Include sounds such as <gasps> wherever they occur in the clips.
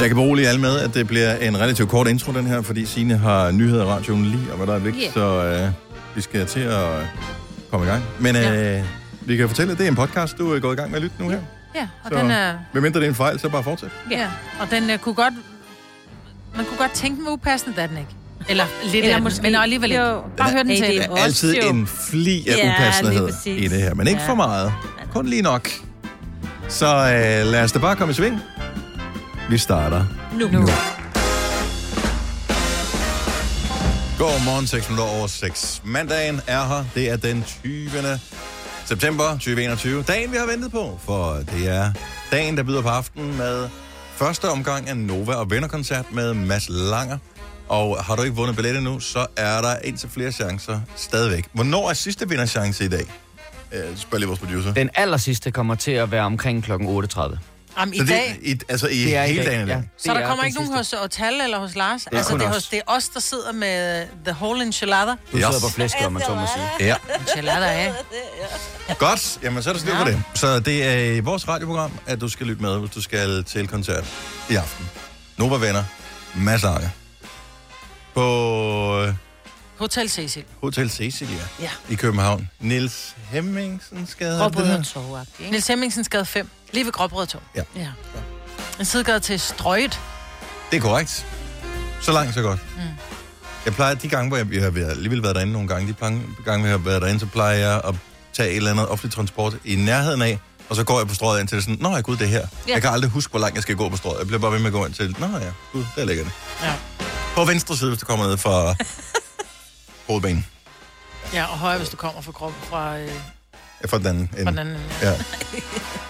Jeg kan berolige alle med, at det bliver en relativt kort intro, den her, fordi Signe har nyheder i radioen lige om et øjeblik, Yeah. så øh, vi skal til at komme i gang. Men øh, Ja. vi kan fortælle, at det er en podcast, du er gået i gang med at lytte nu her. Ja, og Så- den er... Medmindre det er en fejl, så bare fortsæt. Ja, og den uh, kunne godt... Man kunne godt tænke mig upassende, da den ikke. Eller <laughs> lidt Eller måske- men alligevel ikke. Bare hør den til. det Der er altid en fli af Ja, upassenhed i det her, men ikke Ja. for meget. Kun lige nok. Så øh, lad os da bare komme i sving. Vi starter Nu. Nu. Godmorgen, 6 minutter over 6. Mandagen er her. Det er den 20. september 2021. Dagen, vi har ventet på, for det er dagen, der byder på aftenen med første omgang af Nova og Venner-koncert med Mads Langer. Og har du ikke vundet billet endnu, så er der indtil flere chancer stadigvæk. Hvornår er sidste vinderchance i dag? Øh, spørger lige vores producer. Den aller sidste kommer til at være omkring kl. 8.30. Jamen, i Så dag... det, i, altså i Det er i hele dag, dagen i dag? ja. Så der Det er kommer ikke nogen hos sidste. Otal eller hos Lars? er altså, det er, os. hos, det er os, der sidder med the whole enchilada. Du Yes. sidder på flæsket, om man så må sige. Ja. Enchilada af. Godt, jamen så er der styr på Ja. det. Så det er i vores radioprogram, at du skal lytte med, hvis du skal til koncert i aften. Nova Venner, Mads Langer. På øh, Hotel Cecil. Hotel Cecilia Ja. i København. Nils Hemmingsens gade. Gråbrød ikke? Niels Hemmingsens gade 5. Lige ved Gråbrød Torv. Ja. Ja. En sidegade til Strøget. Det er korrekt. Så langt, så godt. Mm. Jeg plejer, de gange, hvor jeg, jeg har været- alligevel været derinde nogle gange, de gange, gange, jeg har været derinde, så plejer jeg at tage et eller andet offentlig transport i nærheden af, og så går jeg på strøget ind til det sådan, nå ja, gud, det er her. Ja. Jeg kan aldrig huske, hvor langt jeg skal gå på strøget. Jeg bliver bare ved med at gå ind til, nå ja, gud, der ligger det. Ja. På venstre side, hvis du kommer ned fra <laughs> hovedbanen. Ja, og højre, hvis du kommer fra Gråbrød fra, øh, Ja, Fra den anden fra ende. den anden. ende, Ja. Ja.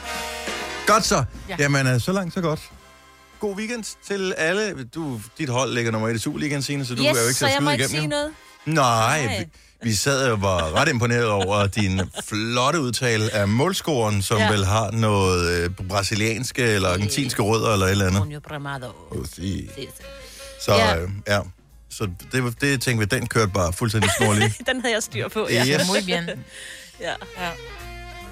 <laughs> Godt så. Ja. Ja. Jamen, øh, så langt, så godt. God weekend til alle. Du, dit hold ligger nummer et i Superligaen, Signe, så du yes, er jo ikke så jeg må ikke sige jo. noget. Nej, Nej. vi, vi sad og var ret imponeret over <laughs> din flotte udtale af målscoren, som ja. Vel har noget øh, brasilianske eller argentinske rødder eller et eller andet. Junio Bramado. Præcis. Det- Så Ja. øh, ja, så det, det tænkte vi, den kørte bare fuldstændig snorlig. <laughs> Den havde jeg styr på, Ja. ja. Yes. Muy bien. <laughs> ja. Ja.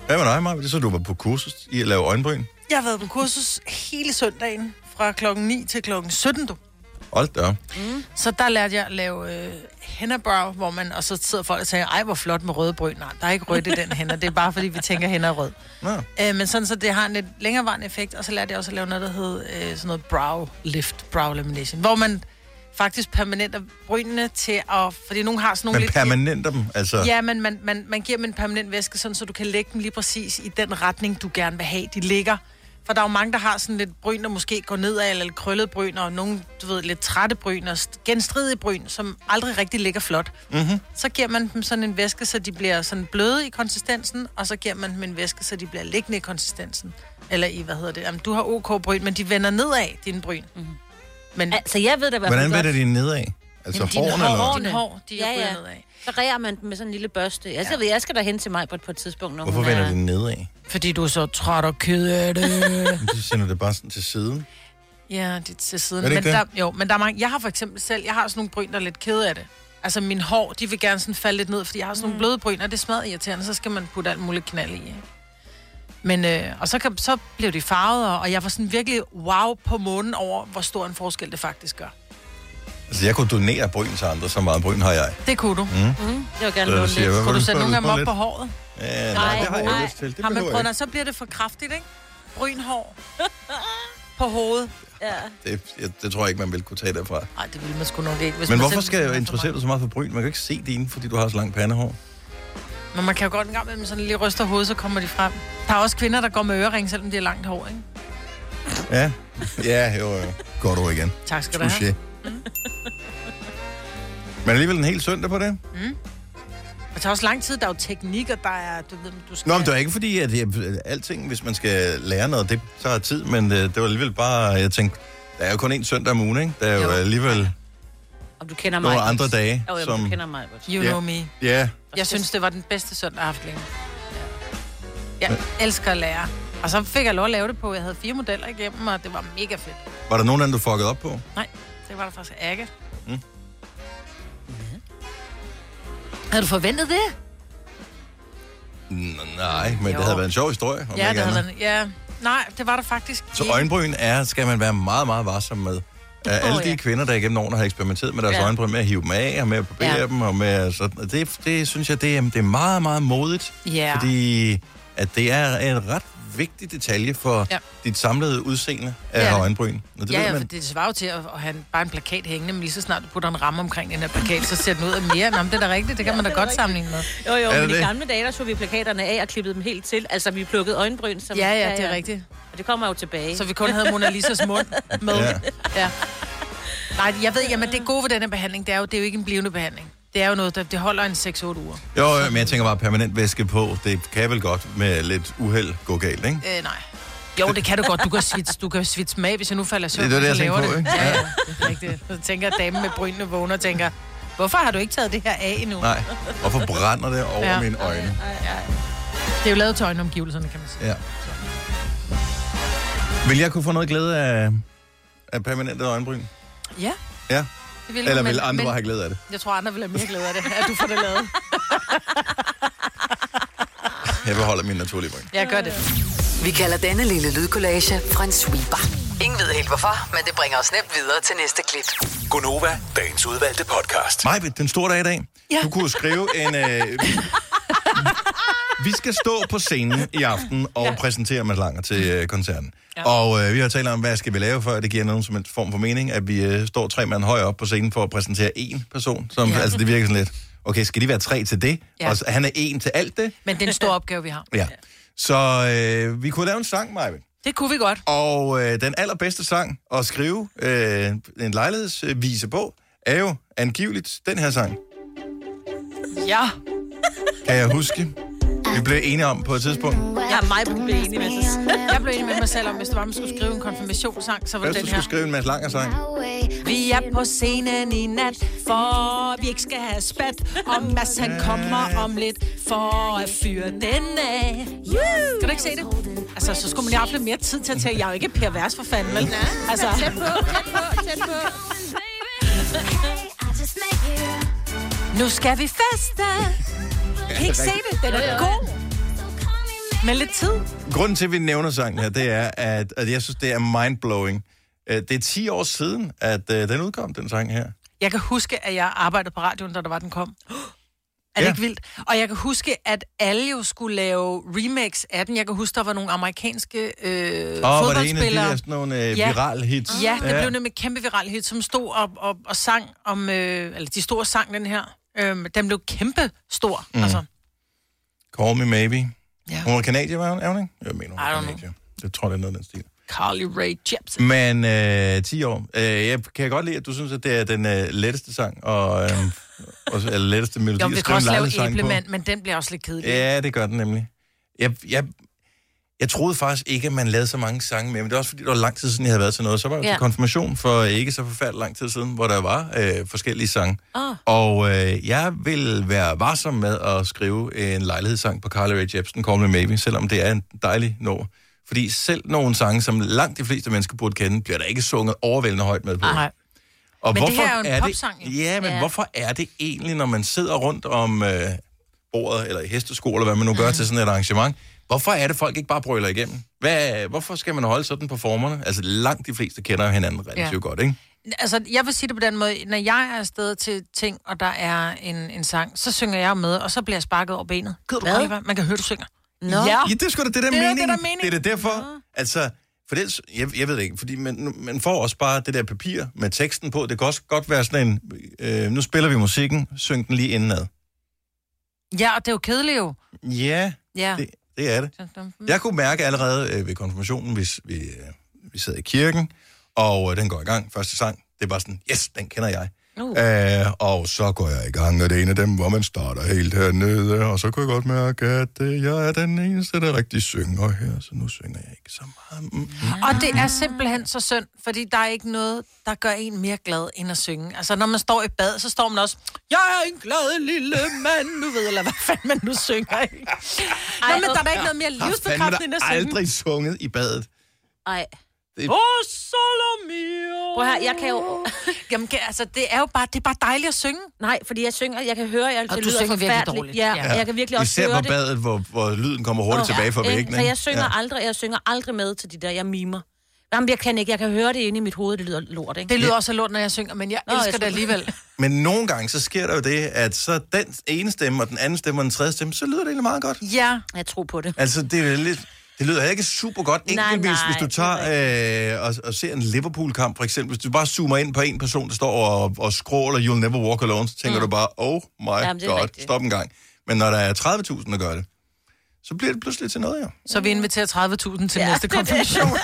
Hvad med dig, Maja? Det så, du var på kursus i at lave øjenbryn. Jeg har været på kursus hele søndagen, fra klokken 9 til klokken 17, du. Hold da. op. Så der lærte jeg at lave øh, hvor man, og så sidder folk og tænker, ej, hvor flot med røde bryn. Nej, der er ikke rødt i den hænder, det er bare fordi, vi tænker, hænder er rød. Nå. Øh, men sådan, så det har en lidt længerevarende effekt, og så lærte jeg også at lave noget, der hed øh, sådan noget brow lift, brow lamination, hvor man faktisk permanenter brynene til at, fordi nogen har sådan nogle Men lidt... permanenter dem, altså... Ja, men man, man, man giver dem en permanent væske, sådan, så du kan lægge dem lige præcis i den retning, du gerne vil have, de ligger. For der er jo mange, der har sådan lidt bryn, der måske går nedad, eller lidt krøllet bryn, og nogle, du ved, lidt trætte bryn, og st- genstridige bryn, som aldrig rigtig ligger flot. Mm-hmm. Så giver man dem sådan en væske, så de bliver sådan bløde i konsistensen, og så giver man dem en væske, så de bliver liggende i konsistensen. Eller i, hvad hedder det? Jamen, du har OK bryn, men de vender nedad, dine bryn. Mm-hmm. Men Altså, jeg ved da fald Hvordan vender de nedad? Altså Jamen, hårene, hår, eller? dine hår, de er Ja, ja, ja. nedad. Så rærer man dem med sådan en lille børste. Altså, jeg ved, jeg skal da hen til mig på et, på et tidspunkt, når Hvorfor hun vender er... de nedad? Fordi du er så træt og ked af det. <laughs> Men De sender det bare sådan til siden. Ja, det er til siden. Er det men ikke der, jo, men der er mange, jeg har for eksempel selv, jeg har sådan nogle bryn, der er lidt kede af det. Altså mine hår, de vil gerne sådan falde lidt ned, fordi jeg har sådan nogle bløde bryn, og det er smadret irriterende, så skal man putte alt muligt knald i. Ikke? Men, øh, og så, kan, så blev de farvet, og- jeg var sådan virkelig wow på månen over, hvor stor en forskel det faktisk gør. Altså, jeg kunne donere bryn til andre, så meget bryn har jeg. Det kunne du. Mm. Mm, jeg vil gerne låne jeg, lidt. Kunne du sætte nogle af dem op lidt? på håret? Ja, nej, Nej, det har jeg nej. ikke lyst til. Det Har man prøvet, det, så bliver det for kraftigt, ikke? Brynhår. på hovedet. Ja. ikke. Det, jeg, det tror jeg ikke, man vil kunne tage derfra. Nej, det ville man sgu nok ikke. Hvis Men hvorfor skal jeg interessere dig så meget for bryn? Man kan ikke se dine, fordi du har så langt pandehår. Men man kan jo godt en gang med sådan lige ryster hovedet, så kommer de frem. Der er også kvinder, der går med ørering, selvom de har langt hår, ikke? Ja, ja jo, jo. Godt ord igen. Tak skal du have. Touché. Men alligevel en hel søndag på det? Det tager også lang tid. Der er jo teknik, og der er, du ved, du skal... Nå, men det er ikke fordi, at jeg, alting, hvis man skal lære noget, det tager tid, men det, det var alligevel bare, jeg tænkte, der er jo kun én søndag om ugen, ikke? Der er jo, Jo. alligevel Om du kender mig. nogle andre dage, Jo, jo, som... du kender mig. You Ja. know me. Ja, Jeg synes, det var den bedste søndag, længe. Jeg elsker at lære. Og så fik jeg lov at lave det på. Jeg havde fire modeller igennem, og det var mega fedt. var der nogen af dem, du fuckede op på? Nej, det var der faktisk ikke. Mm. Havde du forventet det? N- nej, men Jo. det havde været en sjov historie. Om Ja, det havde været, ja. Nej, det var der faktisk Så ikke. øjenbryn er, skal man være meget, meget varsom med. Uh, alle de kvinder, der igennem årene har eksperimenteret med deres Ja. øjenbryn, med at hive dem af, og med at barbere Ja. dem, og med sådan, det, det synes jeg, det er, det er meget, meget modigt. Ja. Fordi at det er en ret vigtig detalje for ja. Ja. dit samlede udseende af er ja, det. øjenbryn. Og det Ja, ved ja, man. for det svarer jo til at, have en, bare en plakat hængende, men lige så snart du putter en ramme omkring den her plakat, så ser den ud af mere. Nå, men det er da rigtigt, det kan man da godt sammenligne med. Jo, jo, Er men det i gamle dage, der tog vi plakaterne af og klippede dem helt til. Altså, vi plukkede øjenbryn. Som, Ja, ja, det er rigtigt. Og det kommer jo tilbage. Så vi kun havde Mona Lisas mund med. Ja. Ja. ja. Nej, jeg ved, jamen det gode ved denne behandling, det er jo, det er jo ikke en blivende behandling. Det er jo noget, der det holder en 6-8 uger. Jo, jo, men jeg tænker bare permanent væske på. Det kan vel godt med lidt uheld gå galt, ikke? Øh, nej. Jo, det kan du godt. Du kan svitse, du kan svitse med, hvis jeg nu falder søvn, Det er det, så jeg laver tænker på, det. ikke? Ja, ja, det er rigtigt. Så tænker damen med brynene vågner og tænker, hvorfor har du ikke taget det her af endnu? Nej. Hvorfor brænder det over ja. Ja. mine øjne? Det er jo lavet til øjenomgivelserne, kan man sige. Ja. Vil jeg kunne få noget glæde af, af permanente øjenbryn? Ja, Ja. Det vil Eller men- vil andre men have glæde af det? Jeg tror, andre vil have mere glæde af det, at du får det lavet. <laughs> Jeg beholder min naturlige bryn. Jeg gør det. Vi kalder denne lille lydkollage Frans sweeper. Ingen ved helt hvorfor, men det bringer os nemt videre til næste klip. Gunova, dagens udvalgte podcast. Maj, den store dag i dag. Ja. Du kunne skrive en... Øh, vi, skal stå på scenen i aften og ja. præsentere Mads Langer til øh, koncerten. Ja. Og øh, vi har talt om, hvad skal vi lave, før det giver nogen som en form for mening, at vi øh, står tre mand højere op på scenen for at præsentere én person. Som, ja. Altså, det virker sådan lidt... Okay, skal de være tre til det? Ja. Og så, han er en til alt det? Men det er en stor opgave, vi har. Ja. Så øh, vi kunne lave en sang, Maja. Det kunne vi godt. Og øh, den allerbedste sang at skrive øh, en lejlighedsvise på, er jo angiveligt den her sang. Ja. Kan jeg huske? Vi blev enige om på et tidspunkt. Jeg er meget på enig med sig. Jeg blev enig med mig selv om, hvis det var, man skulle skrive en konfirmationssang, så var Hvis det du den skulle her. skrive en Mads Langer sang. Vi er på scenen i nat, for vi ikke skal have spat. Og Mads han kommer om lidt, for at fyre den af. Kan du ikke se det? Altså, så skulle man lige have lidt mere tid til at tage. Jeg er jo ikke Per Vers for fanden, vel? Altså, Tæt på, tæt på, tæt på. nu skal vi feste. Kan I ikke se det? Den er god. Med lidt tid. Grunden til, at vi nævner sangen her, det er, at, at jeg synes, det er mindblowing. Øh, Det er 10 år siden, at uh, den udkom, den sang her. Jeg kan huske, at jeg arbejdede på radioen, da der var, den kom. <gasps> Er det Ja. ikke vildt? Og jeg kan huske, at alle jo skulle lave remix af den. Jeg kan huske, der var nogle amerikanske øh, Og var det en af de fodboldspillere. der sådan nogle øh, Ja. viral hits? Ja, det blev nemlig kæmpe viral hit, som stod op og, og sang om... Øh, eller de store sang, den her. Øh, den blev kæmpe stor. Mm. Altså, Call Me Maybe. Ja. Hun var kanadier, var hun? Er hun ikke? Jeg mener, hun know. kanadier. Jeg tror, det er noget af den stil. Carly Rae Jepsen. Men øh, 10 år. Øh, jeg kan godt lide, at du synes, at det er den øh, letteste sang, og, <laughs> øh, og eller letteste melodi Jo, vi kan også lave æblemand, men den bliver også lidt kedelig. Ja, det gør den nemlig. Jeg, jeg, jeg troede faktisk ikke, at man lavede så mange sange med, men det er også fordi, det var lang tid siden, jeg havde været til noget. Så var jeg ja. Til konfirmation for ikke så forfærdelig lang tid siden, hvor der var øh, forskellige sange. Åh. Og øh, jeg vil være varsom med at skrive en lejlighedssang på Carly Rae Jepsen, Call Me Maybe, selvom det er en dejlig nummer. Fordi selv nogle sange, som langt de fleste mennesker burde kende, bliver der ikke sunget overvældende højt med på. Nej. Og Men det her er jo en popsang, jo. Det, ja, men ja. Hvorfor er det egentlig, når man sidder rundt om øh, bordet, eller i hestesko, eller hvad man nu gør til sådan et arrangement, hvorfor er det, folk ikke bare brøler igennem? Hvad, hvorfor skal man holde sådan på formerne? Altså, langt de fleste kender jo hinanden relativt Ja. godt, ikke? Altså, jeg vil sige det på den måde. Når jeg er afsted til ting, og der er en, en sang, så synger jeg med, og så bliver jeg sparket over benet. Gider du Hvad? Man kan høre, du synger. Nå. Ja. Ja, det er sgu da det, der er Det er meningen. det, der er meningen. Det er det derfor. Altså, for det, jeg, jeg ved det ikke, fordi man, man får også bare det der papir med teksten på. Det kan også godt være sådan en, øh, nu spiller vi musikken, syng den lige indenad. Ja, og det er jo kedeligt jo. Ja, Ja. det, det er det. Jeg kunne mærke allerede øh, ved konfirmationen, hvis vi, øh, vi sad i kirken, og øh, den går i gang, første sang, det er bare sådan, yes, den kender jeg. Uh. Øh, og så går jeg i gang, og det er en af dem, hvor man starter helt hernede, og så kunne jeg godt mærke, at øh, jeg er den eneste, der rigtig synger her, så nu synger jeg ikke så meget. Mm. Og det er simpelthen så synd, fordi der er ikke noget, der gør en mere glad, end at synge. Altså, når man står i bad, så står man også, jeg er en glad lille mand, nu ved, eller hvad fanden man nu synger, ikke? Nå, men der er da ikke noget mere livsbekræftende end at synge. aldrig sunget i badet. Ej. Det- Åh, solo mio. Prøv her, jeg kan jo... <laughs> Jamen, kan- altså, det er jo bare, det er bare dejligt at synge. Nej, fordi jeg synger, jeg kan høre, jeg, Og det du lyder synger virkelig forfærdeligt. dårligt. Ja, Ja. ja. jeg kan virkelig også Især høre på det. badet, hvor, hvor lyden kommer hurtigt tilbage fra ikke? væggen. Så jeg synger, ja. aldrig, jeg synger aldrig med til de der, jeg mimer. Jamen, jeg kan ikke, jeg kan høre det inde i mit hoved, det lyder lort, ikke? Det lyder også af lort, når jeg synger, men jeg Nå, jeg elsker det tror- alligevel. <laughs> Men nogle gange, så sker der jo det, at så den ene stemme, og den anden stemme, og den tredje stemme, så lyder det egentlig meget godt. Ja, Jeg tror på det. Altså, det er lidt... Det lyder ikke super godt Nej, enkeltvis, nej, hvis du er tager øh, og, og ser en Liverpool-kamp, for eksempel. Hvis du bare zoomer ind på en person, der står og, og skråler You'll Never Walk Alone, så tænker mm. du bare, oh my Jamen, god, rigtigt. stop en gang. Men når der er 30.000, der gør det, så bliver det pludselig til noget, ja. så vi inviterer 30.000 til Ja, næste konfirmation. <laughs>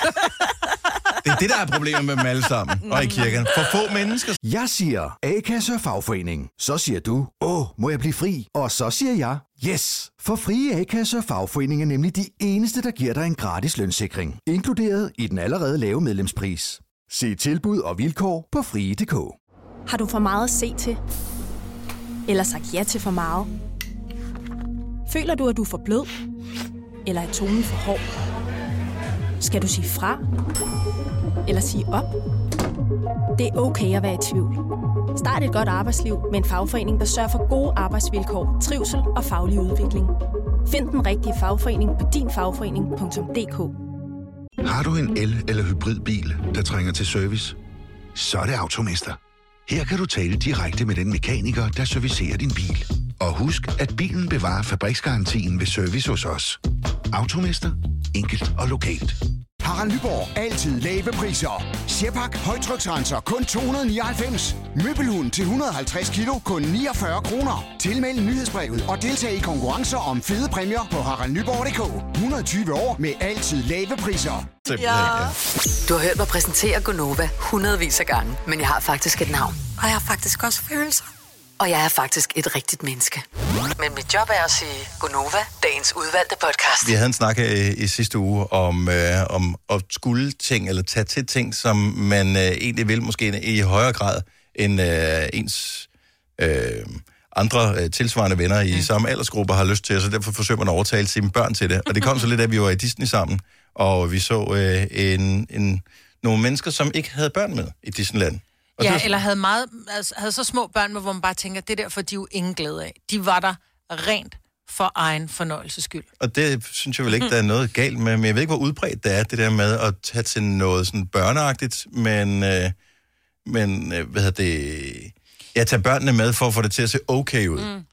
Det er det, der er problemet med dem alle sammen, og i kirken. For få mennesker. Jeg siger A-kasse og fagforening. Så siger du, åh, må jeg blive fri? Og så siger jeg, yes! For frie A-kasse og fagforening er nemlig de eneste, der giver dig en gratis lønssikring. Inkluderet i den allerede lave medlemspris. Se tilbud og vilkår på frie.dk. Har du for meget at se til? Eller sagt ja til for meget? Føler du, at du er for blød? Eller er tonen for hård? Skal du sige fra? Eller sige op? Det er okay at være i tvivl. Start et godt arbejdsliv med en fagforening, der sørger for gode arbejdsvilkår, trivsel og faglig udvikling. Find den rigtige fagforening på dinfagforening.dk Har du en el- eller hybridbil, der trænger til service? Så er det Automester. Her kan du tale direkte med den mekaniker, der servicerer din bil. Og husk, at bilen bevarer fabriksgarantien ved service hos os. Automester. Enkelt og lokalt. Harald Nyborg. Altid lave priser. Sjehpak. Højtryksrenser. Kun 299. Møbelhund til 150 kilo. Kun 49 kroner. Tilmeld nyhedsbrevet og deltag i konkurrencer om fede præmier på haraldnyborg.dk. 120 år med altid lave priser. Ja. Du har hørt mig præsentere Gonova hundredvis af gange, men jeg har faktisk et navn. Og jeg har faktisk også følelser. Og jeg er faktisk et rigtigt menneske. Men mit job er at sige Gonova, dagens udvalgte podcast. Vi havde en snak her i, i sidste uge om, øh, om at skulle ting, eller tage til ting, som man øh, egentlig vil, måske i højere grad end øh, ens øh, andre øh, tilsvarende venner i mm. samme aldersgruppe har lyst til, så derfor forsøger man at overtale sine børn til det. Og det kom så lidt, at vi var i Disney sammen, og vi så øh, en, en, nogle mennesker, som ikke havde børn med i Disneyland. Og Ja, var eller havde, meget, altså, havde så små børn, hvor man bare tænker, det der får de jo ingen glæde af. De var der rent for egen fornøjelses skyld. Og det synes jeg vel ikke, der er noget galt med. Men jeg ved ikke, hvor udbredt det er, det der med at tage til noget sådan børneagtigt, men, øh, men øh, hvad hedder det... Jeg tager børnene med for at få det til at se okay ud. Mm.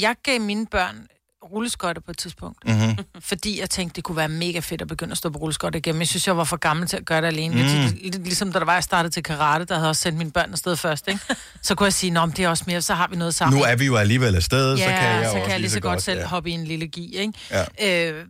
Jeg gav mine børn rulleskøjter på et tidspunkt, Mm-hmm. <laughs> fordi jeg tænkte, det kunne være mega fedt at begynde at stå på rulleskøjter igen. Men jeg synes, jeg var for gammel til at gøre det alene. Mm. Lidt, ligesom da der var, jeg startede til karate, der havde også sendt mine børn afsted først, ikke? Så kunne jeg sige, men det er også mere, så har vi noget sammen. Nu er vi jo alligevel afsted, ja, så kan jeg så også kan jeg lige så godt, selv ja. hoppe i en lille gi, ikke? Ja. Øh,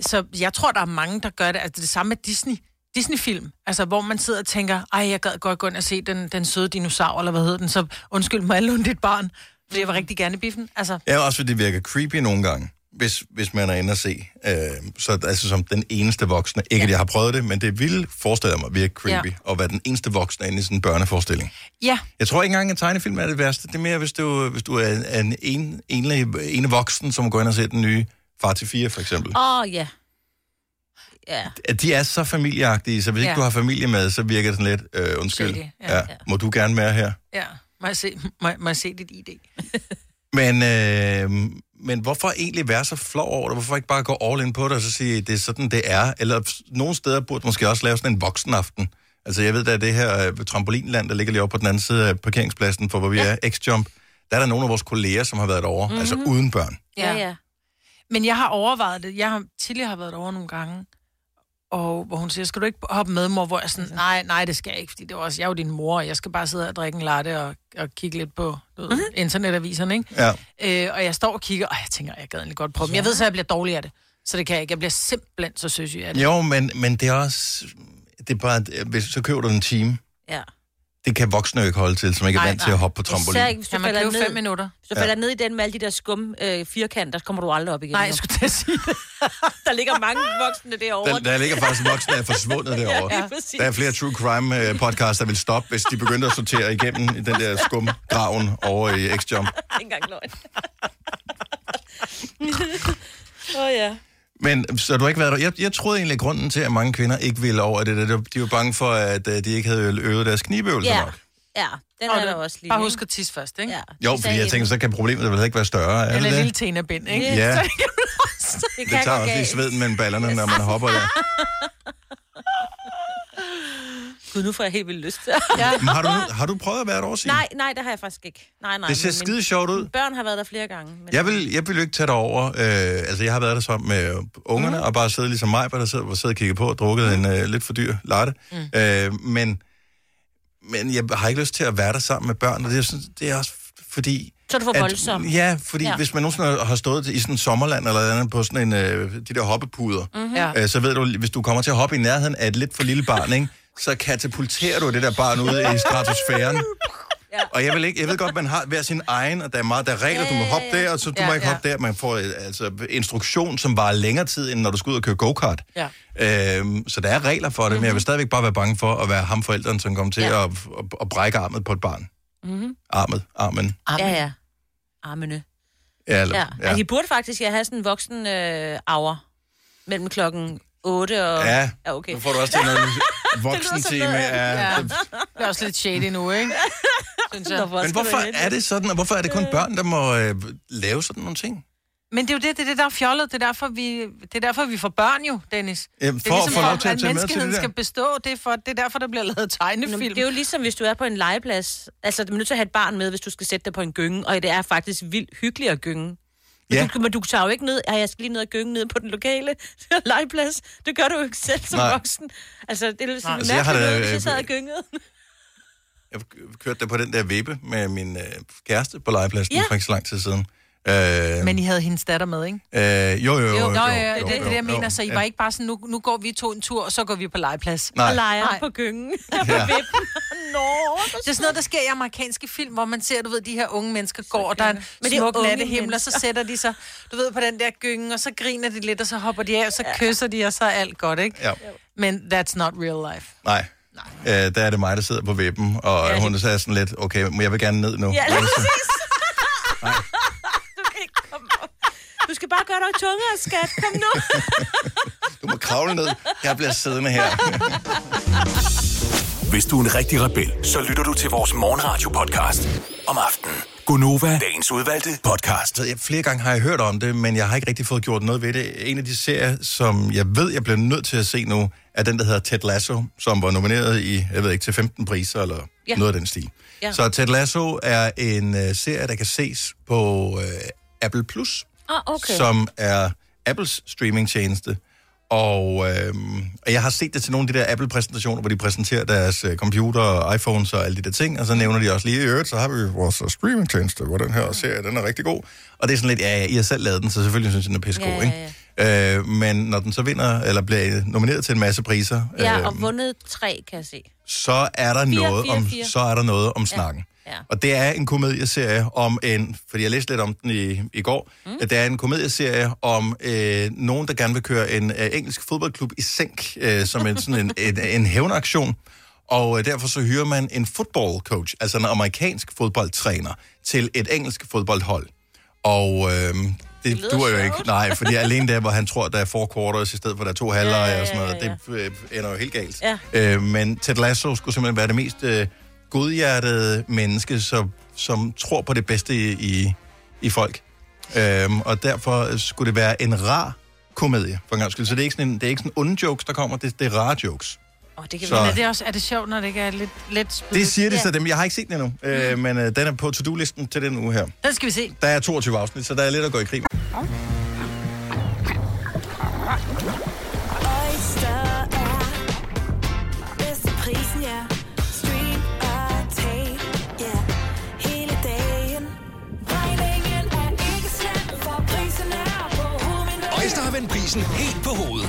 så jeg tror, der er mange, der gør det. Altså det samme med Disney. Disney-film, altså hvor man sidder og tænker, ej, jeg gad godt gå ind og se den, den søde dinosaur, eller hvad hedder den, så undskyld mig, låne dit barn, fordi jeg var rigtig gerne i biffen. Altså, Ja, også fordi det virker creepy nogle gange, hvis, hvis man er inde og se. Øh, så altså som den eneste voksne. Ikke, ja. at jeg har prøvet det, men det ville forestille mig virke creepy, ja. At være den eneste voksne inde i sådan en børneforestilling. ja, Jeg tror ikke engang, en tegnefilm er det værste. Det er mere, hvis du, hvis du er en, en, en, en voksen, som går ind og ser den nye Far til 4, for eksempel. Åh, oh, ja. Ja. At De er så familieagtige, så hvis ja. ikke du har familie med, så virker det sådan lidt, øh, undskyld, ja. ja. Ja. Må du gerne være her? ja. Må jeg se, må, må jeg se dit ID? <laughs> Men, øh, men hvorfor egentlig være så flov over det? Hvorfor ikke bare gå all in på det og så sige, det er sådan, det er? Eller nogle steder burde måske også lave sådan en voksenaften. Altså jeg ved, der er det her øh, trampolinland, der ligger lige oppe på den anden side af parkeringspladsen, for hvor vi ja. er, X-Jump. Der er der nogle af vores kolleger, som har været derovre, mm-hmm. altså uden børn. Ja, ja. Men jeg har overvejet det. Jeg har tidligere har været over nogle gange, og hvor hun siger, skal du ikke hoppe med, mor? Hvor jeg er sådan, nej, nej, det skal jeg ikke, fordi det var også, jeg er jo din mor, og jeg skal bare sidde og drikke en latte og, og kigge lidt på du ved, internetaviserne, ikke? Ja. Øh, og jeg står og kigger, og jeg tænker, jeg gad egentlig godt prøve dem. Jeg ved så, at jeg bliver dårlig af det, så det kan jeg ikke. Jeg bliver simpelthen så søsyg af det. Jo, men, men det er også... Det er bare, hvis, så køber du en time. ja. Det kan voksne jo ikke holde til, som ikke er Nej, vant til at hoppe på trampolin. Især ikke, hvis du man falder ned. fem minutter? Hvis du falder ned i den med alle de der skum øh, firkanter, så kommer du aldrig op igen. Nej, jeg skulle til at sige det. <laughs> Der ligger mange voksne derovre. Der, der ligger faktisk voksne, der er forsvundet <laughs> derovre. Ja, præcis. Der er flere true crime øh, podcasts, der vil stoppe, hvis de begynder at sortere igennem i den der skumgraven over i X-Jump. <laughs> Ikke engang løgn. Åh oh, ja. Men så du har ikke været der. Jeg, jeg troede egentlig, at grunden til, at mange kvinder ikke ville over det, der, de var bange for, at øh, de ikke havde øvet deres knibøvelser Ja, nok. ja, den Og er det- der også lige. Bare ikke? husk at tisse først, ikke? Ja. Jo, fordi jeg tænker, så kan problemet vel ikke være større. Er Eller det en lille det? tænabind, ikke? Ja. <laughs> Det kan man også. det tager også lige sveden mellem ballerne, når man <laughs> hopper der. <laughs> Gud, nu får jeg helt vildt lyst til. <laughs> Ja. Men har, du, <laughs> har du prøvet at være der også? Nej, nej, det har jeg faktisk ikke. Nej, nej. Det ser skide sjovt ud. Børn har været der flere gange. Men... Jeg vil, jeg vil jo ikke tage det over. Øh, altså, jeg har været der sammen med ungerne, mm. og bare siddet ligesom mig, der sidder, sidder og kigger på og drukket en øh, lidt for dyr latte. Mm. Øh, men, men jeg har ikke lyst til at være der sammen med børn, og det er, sådan, det er også fordi... Så er du for at- voldsom. Ja, fordi ja. Hvis man nogensinde har stået i sådan en sommerland eller andet på sådan en, øh, de der hoppepuder, mm-hmm. Øh, så ved du, hvis du kommer til at hoppe i nærheden af et lidt for lille barn, ikke, så katapulterer du det der barn ud i stratosfæren. <laughs> Ja. Og jeg, vil ikke, jeg ved godt, man har hver sin egen, og der er meget der er regler, du må hoppe der, og så du Ja, må ikke ja. hoppe der. Man får øh, altså, instruktion, som varer længere tid, end når du skal ud og køre go-kart. Ja. Øhm, så der er regler for det, mm-hmm. men jeg vil stadigvæk bare være bange for at være ham forældren, som kommer til ja. At, at, at brække armet på et barn. Mm-hmm. Armet, armen. Ja, ja. Armene. Ja, eller, Ja. ja. ja. De burde faktisk ja, have sådan en voksen øh, hour mellem klokken 8 og... ja. ja okay. Nu får du også til noget voksentime. noget- Ja. Det er også lidt shady nu, ikke? <laughs> Synes jeg. Men hvorfor er det sådan, og hvorfor er det kun børn, der må øh, lave sådan nogle ting? Men det er jo det, det, er det der er fjollet. Det er, derfor, vi, det er derfor, vi får børn jo, Dennis. Jamen, det er for at få lov til at at tage med til menneskeheden det der. skal bestå. Det er, for, det er derfor, der bliver lavet Nå, tegnefilm. men det er jo ligesom, hvis du er på en legeplads. Altså, du er nødt til at have et barn med, hvis du skal sætte dig på en gynge, og det er faktisk vildt hyggeligt at gynge. Ja. du, men du tager jo ikke ned, at jeg skal lige ned og gynge ned på den lokale <laughs> legeplads. Det gør du jo ikke selv som Nej. voksen. Altså, det er sådan Altså, mærkeligt, hvis jeg sad øh, og gyngede. Jeg kørte der på den der vippe med min øh, kæreste på legepladsen ja. Ja. for ikke så lang tid siden. Øh, Men I havde hendes datter med, ikke? øh, jo, jo, jo. Jo, jo, Nå, ja, ja, jo, det er jo, det, jeg mener. jo, Så I ja. var ikke bare sådan, nu, nu går vi to en tur, og så går vi på legeplads. Nej. Og leger Nej. på gyngen. Ja. <laughs> <laughs> Nå, Det er sådan noget, der sker i amerikanske film, hvor man ser, du ved, de her unge mennesker går, og der er en Men det er smuk nattehimmel, og så sætter de sig, du ved, på den der gynge, og så griner de lidt, og så hopper de af, og så kysser de, og så er alt godt, ikke? Ja. Men that's not real life. Nej. Øh, der er det mig, der sidder på vippen, og ja, Ja, hun sagde sådan lidt, okay, må jeg vil gerne ned nu. Ja, lige Du kan ikke komme op. Du skal bare gøre dig tungere, skat. Kom nu. du må kravle ned. Jeg bliver siddende her. Hvis du er en rigtig rebel, så lytter du til vores morgenradio-podcast om aftenen. Gunova, dagens udvalgte podcast. Jeg, flere gange har jeg hørt om det, men jeg har ikke rigtig fået gjort noget ved det. En af de serier, som jeg ved, jeg bliver nødt til at se nu, er den, der hedder Ted Lasso, som var nomineret i, jeg ved ikke, til 15 priser eller ja. Noget af den stil. Ja. Så Ted Lasso er en uh, serie, der kan ses på uh, Apple Plus, Ah, okay. som er Apples streamingtjeneste. Og, øhm, og jeg har set det til nogle af de der Apple-præsentationer, hvor de præsenterer deres øh, computer og iPhones og alle de der ting, og så nævner de også lige, i øvrigt, så har vi vores øh, streamingtjeneste, hvor den her serie, den er rigtig god. Og det er sådan lidt, ja, ja, I har selv lavet den, så selvfølgelig synes jeg, den er pissegod, Ja, ja, ikke? Øh, men når den så vinder, eller bliver nomineret til en masse priser, Ja, øh, og vundet tre, kan jeg se. så er der Fire, noget fire, om fire. så er der noget om snakken. Ja. Og det er en komedieserie om en, fordi jeg læste lidt om den i, i går, mm. det er en komedieserie om øh, nogen, der gerne vil køre en øh, engelsk fodboldklub i sænk, øh, som en, sådan en, <laughs> en, en hævnaktion. Og øh, derfor så hyrer man en football coach, altså en amerikansk fodboldtræner, til et engelsk fodboldhold. Og øh, det lyder duer jo ikke. Nej, fordi <laughs> alene der, hvor han tror, der er four quarters i stedet for, der er to halvleje Ja, ja, og sådan noget, ja, ja. det øh, ender jo helt galt. Ja. Øh, men Ted Lasso skulle simpelthen være det mest øh, godhjertede menneske, som, som tror på det bedste i, i, i folk. Øhm, og derfor skulle det være en rar komedie, for en gang skyld. Så det er ikke sådan, en, det er ikke sådan onde jokes, der kommer, det, det er rare jokes. Oh, det kan Så-. Men er det, også, er det sjovt, når det ikke er lidt, lidt spydigt? Det siger de Ja. så dem. Jeg har ikke set den endnu, øh, men øh, den er på to-do-listen til den uge her. Den skal vi se. Der er 22 afsnit, så der er lidt at gå i krig. med.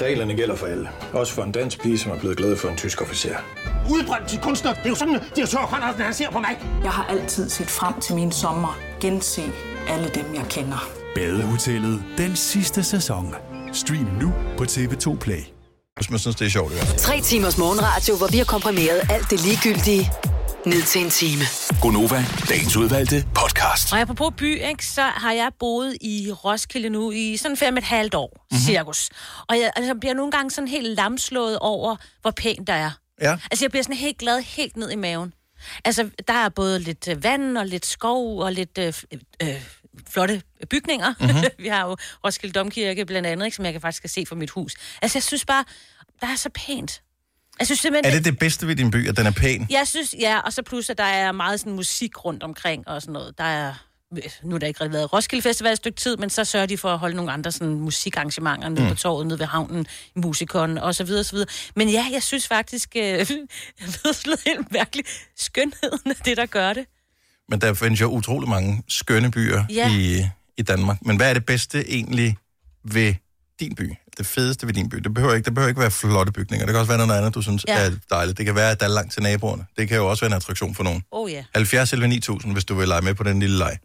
Reglerne gælder for alle. Også for en dansk pige, som er blevet glad for en tysk officer. Udbrændt til kunstner. Det er jo sådan, at direktør Conradsen, han ser på mig. Jeg har altid set frem til min sommer. Gense alle dem, jeg kender. Badehotellet den sidste sæson. Stream nu på TV2 Play. Hvis man synes, det er sjovt, fald. Tre timers morgenradio, hvor vi har komprimeret alt det ligegyldige ned til en time. Gonova, dagens udvalgte podcast. Og apropos by, ikke, så har jeg boet i Roskilde nu i sådan fem et halvt år, Mhm. mm-hmm. cirkus. Og jeg altså, bliver nogle gange sådan helt lamslået over, hvor pænt der er. Ja. Altså, jeg bliver sådan helt glad, helt ned i maven. Altså, der er både lidt øh, vand og lidt skov og lidt øh, øh, flotte bygninger. Mhm. Mm-hmm. <laughs> Vi har jo Roskilde Domkirke blandt andet, ikke, som jeg kan faktisk se fra mit hus. Altså, jeg synes bare, der er så pænt. Jeg synes simpelthen... Er det det bedste ved din by, at den er pæn? Jeg synes, ja, og så plus, at der er meget sådan musik rundt omkring og sådan noget. Der er, nu har der ikke rigtig været Roskilde Festival et stykke tid, men så sørger de for at holde nogle andre sådan musikarrangementer nede Mm. på torvet, nede ved havnen, i musikon og så videre, så videre. Men ja, jeg synes faktisk, øh, <laughs> jeg ved helt mærkeligt, skønheden af det, der gør det. Men der findes jo utrolig mange skønne byer Ja. i, i Danmark. Men hvad er det bedste egentlig ved din by? Det fedeste ved din by? Det behøver ikke, det behøver ikke være flotte bygninger. Det kan også være noget andet, du synes Ja. er dejligt. Det kan være, at der er langt til naboerne. Det kan jo også være en attraktion for nogen. Oh ja. 70 eller 9000, hvis du vil lege med på den lille leg.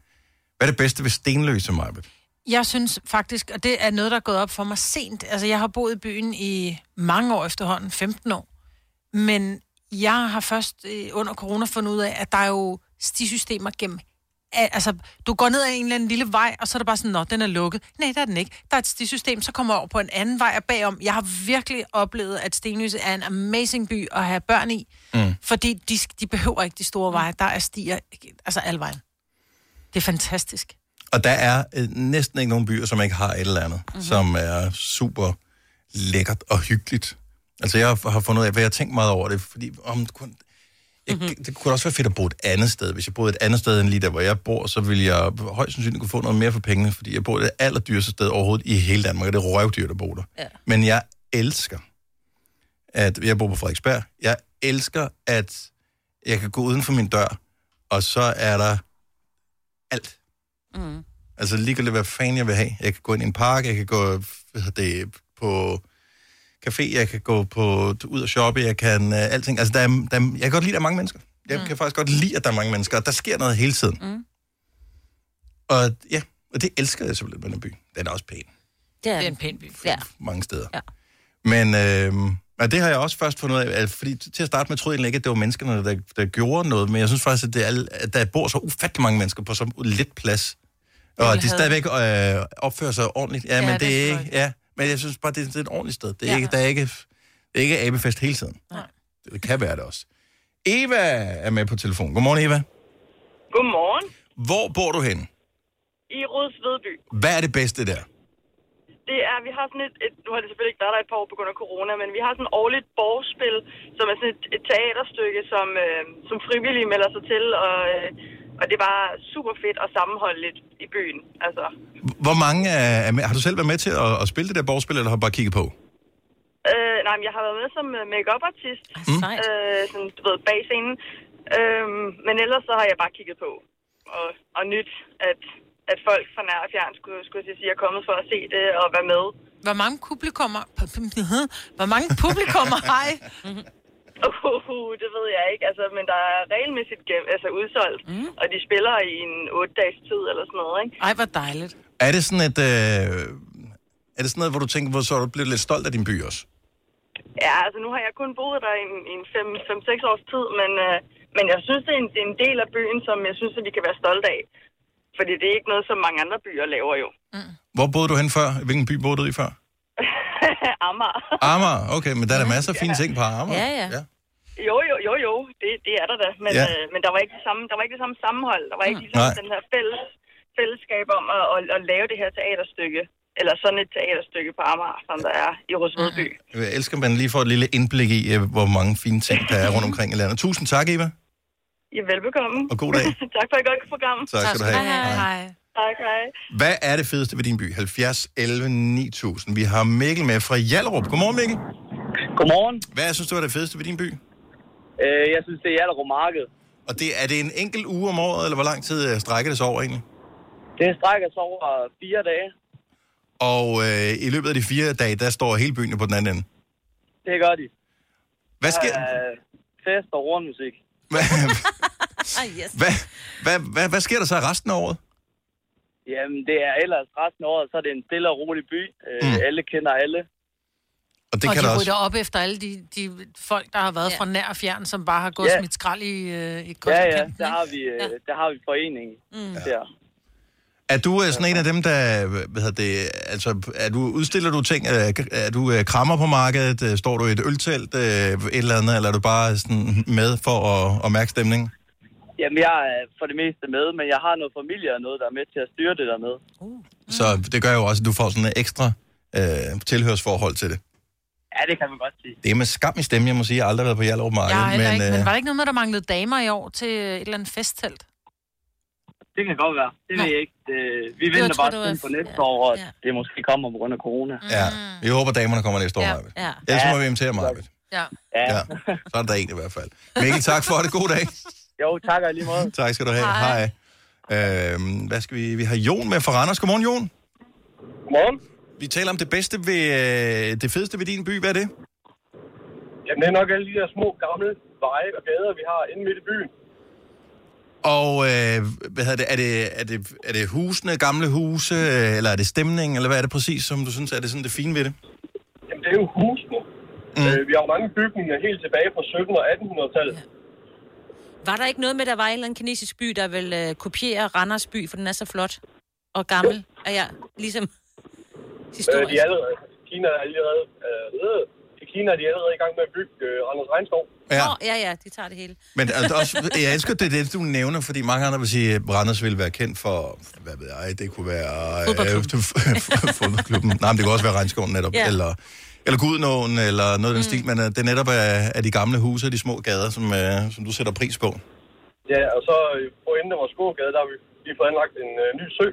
Hvad er det bedste ved Stenløse, Majbet? Jeg synes faktisk, og det er noget, der er gået op for mig sent. Altså, jeg har boet i byen i mange år efterhånden, 15 år. Men jeg har først øh, under corona fundet ud af, at der er jo stisystemer gennem Altså, du går ned ad en eller anden lille vej, og så er det bare sådan, nå, den er lukket. Nej, der er den ikke. Der er et stisystem, så kommer over på en anden vej og bagom. Jeg har virkelig oplevet, at Stenløse er en amazing by at have børn i, Mm. fordi de, de behøver ikke de store veje. Der er stier, altså alle vejen. Det er fantastisk. Og der er øh, næsten ikke nogen byer, som ikke har et eller andet, mm-hmm. som er super lækkert og hyggeligt. Altså, jeg har fundet ud af, hvad jeg har tænkt meget over det, fordi om kunne, jeg, mm-hmm. det kunne også være fedt at bo et andet sted. Hvis jeg boede et andet sted end lige der, hvor jeg bor, så ville jeg højst sandsynligt kunne få noget mere for pengene, fordi jeg bor det allerdyreste sted overhovedet i hele Danmark, og det er røvdyrt at bo der. Ja. Men jeg elsker, at jeg bor på Frederiksberg, jeg elsker, at jeg kan gå uden for min dør, og så er der alt. Mm. Altså ligegyldigt, hvad fanden jeg vil have. Jeg kan gå ind i en park, jeg kan gå hvad det, på café, jeg kan gå på, ud og shoppe, jeg kan uh, alting. Altså, der er, der er, jeg kan godt lide, at der er mange mennesker. Jeg mm. kan faktisk godt lide, at der er mange mennesker, og der sker noget hele tiden. Mm. Og ja, og det elsker jeg simpelthen med den by. Den er også pæn Det er, det er en pæn by. Ja. mange steder. Ja. Men øh, og det har jeg også først fundet ud af, fordi til at starte med troede jeg ikke, at det var menneskerne, der, der gjorde noget, men jeg synes faktisk, at, det er, at der bor så ufattelig mange mennesker på så lidt plads. Og de stadigvæk øh, opfører sig ordentligt. Ja, Ja, men det det, er ikke, ja, men jeg synes bare, det er, det er et ordentligt sted. Det er, Ja. ikke, der er ikke, det er ikke abefest hele tiden. Nej. Det kan være det også. Eva er med på telefon. Godmorgen, Eva. Godmorgen. Hvor bor du henne? I Rudsvedby. Hvad er det bedste der? Det er, vi har sådan et, et, nu har det selvfølgelig ikke været der et par år på grund af corona, men vi har sådan et årligt borgspil, som er sådan et, et teaterstykke, som, øh, som frivillige melder sig til, og, øh, og det er bare super fedt og sammenholdeligt i byen. Altså, Hvor mange er, er med? Har du selv været med til at, at spille det der borgspil, eller har du bare kigget på? øh, nej, men jeg har været med som øh, make-up artist, Mm. øh, sådan, du ved, bag scenen, øh, men ellers så har jeg bare kigget på, og, og nyt, at, at folk fra nær og fjern skulle, skulle jeg sige, er kommet for at se det og være med. Hvor mange publikummer... Hvor mange publikummer <laughs> har I? <laughs> Uh, det ved jeg ikke, altså, men der er regelmæssigt gem- altså, udsolgt, mm. og de spiller i en otte dages tid eller sådan noget, ikke? Ej, hvor dejligt. Er det sådan et... Øh, er det sådan noget, hvor du tænker, hvor så er du blevet lidt stolt af din by også? Ja, altså nu har jeg kun boet der i en, i en 5-6 års tid, men, øh, men jeg synes, det er, en, det er en del af byen, som jeg synes, at vi kan være stolte af. Fordi det er ikke noget, som mange andre byer laver jo. Hvor boede du hen før? Hvilken by boede du i før? <laughs> Amager. Amager, okay, men der er der masser af fine ting på Amager. Ja, ja. Jo, jo, jo, jo, det, det er der da. Men, Ja. ja. øh, men der var ikke det samme, der var ikke det samme sammenhold. Der var ikke ligesom Nej. den her fælles, fællesskab om at, at, at, lave det her teaterstykke. Eller sådan et teaterstykke på Amager, som der er i Rosvedby. Jeg elsker, at man lige får et lille indblik i, øh, hvor mange fine ting, der er rundt omkring i landet. Tusind tak, Eva. Er velbekomme. Og god dag. <laughs> tak for et godt program. Tak skal du have. Hej. Hej. Tak, hej. Hvad er det fedeste ved din by? 70, 11, 9000. Vi har Mikkel med fra Hjallerup. Godmorgen, Mikkel. Godmorgen. Hvad synes du er det fedeste ved din by? Øh, jeg synes, det er Hjallerup Marked. Og det, er det en enkelt uge om året, eller hvor lang tid øh, strækker det sig over egentlig? Det strækker sig over fire dage. Og øh, i løbet af de fire dage, der står hele byen på den anden ende. Det gør de. Hvad sker, Uh, fest og hornmusik. <laughs> Ah, yes. hvad, hvad, hvad, hvad sker der så resten af året? Jamen, det er ellers resten af året, så er det en stille og rolig by. Uh, Mm. Alle kender alle. Og det og kan de der rydder også... op efter alle de, de folk, der har været ja. fra nær og fjern, som bare har gået Ja. ja. smidt skrald i, øh, i Ja, ja, der har vi, uh, der har vi foreningen mm. der. Er du øh, sådan en af dem, der... Hvad hedder det, altså, er du, udstiller du ting? Er, er du øh, krammer på markedet? Øh, Står du i et øltelt? Øh, et eller andet? Eller er du bare sådan med for at, at mærke stemningen? Jamen, jeg er for det meste med, men jeg har noget familie og noget, der er med til at styre det der med. Så det gør jo også, at du får sådan et ekstra øh, tilhørsforhold til det. Ja, det kan man godt sige. Det er med skam i stemmen, jeg må sige. Jeg har aldrig været på Hjallerup Marked. Jeg har heller ikke, men øh, var der ikke noget med, der manglede damer i år til et eller andet festtelt? Det kan godt være. Det ved jeg ikke. Det, vi Det venter tror bare til på næste år, og det måske kommer på grund af corona. Ja, vi håber, damerne kommer næste år, Ja. Marvind. Ja. Ellers må vi invitere Marvind. Ja. Ja. Så er der en i hvert fald. Mikkel, tak for det. God dag. <laughs> Jo, tak og lige måde. <laughs> Tak skal du have. Hej. Øhm, hvad skal vi? Vi har Jon med fra Randers. Godmorgen, Jon. Godmorgen. Vi taler om det bedste ved, øh, det fedeste ved din by. Hvad er det? Jamen, det er nok alle de der små gamle veje og gader, vi har inde midt i byen. Og øh, hvad hedder det, er, det, er, det, er det husene, gamle huse, øh, eller er det stemningen, eller hvad er det præcis, som du synes er det sådan det fine ved det? Jamen, det er jo husene. Mm. Øh, vi har jo mange bygninger helt tilbage fra 1700- og 1800-tallet. Var der ikke noget med, at der var en eller anden kinesisk by, der vil øh, kopiere Randers by, for den er så flot og gammel? Er jeg ligesom <laughs> Øh, historisk? de er allerede, Kina er allerede, øh, i Kina er de allerede i gang med at bygge øh, Randers Regnskov. Ja. Nå, ja, ja, de tager det hele. Men altså, også, jeg elsker det, det, du nævner, fordi mange andre vil sige, at Randers ville være kendt for, hvad ved jeg, det kunne være... Fodboldklubben. Øh, <laughs> fodboldklubben. Nej, men det kunne også være Regnskoven netop, ja. eller, eller Gudnåen, eller noget af den mm. stil, men øh, det er netop af, af de gamle huse og de små gader, som, øh, som du sætter pris på. Ja, og så øh, på enden af vores gågade, der har vi lige fået anlagt en øh, ny sø.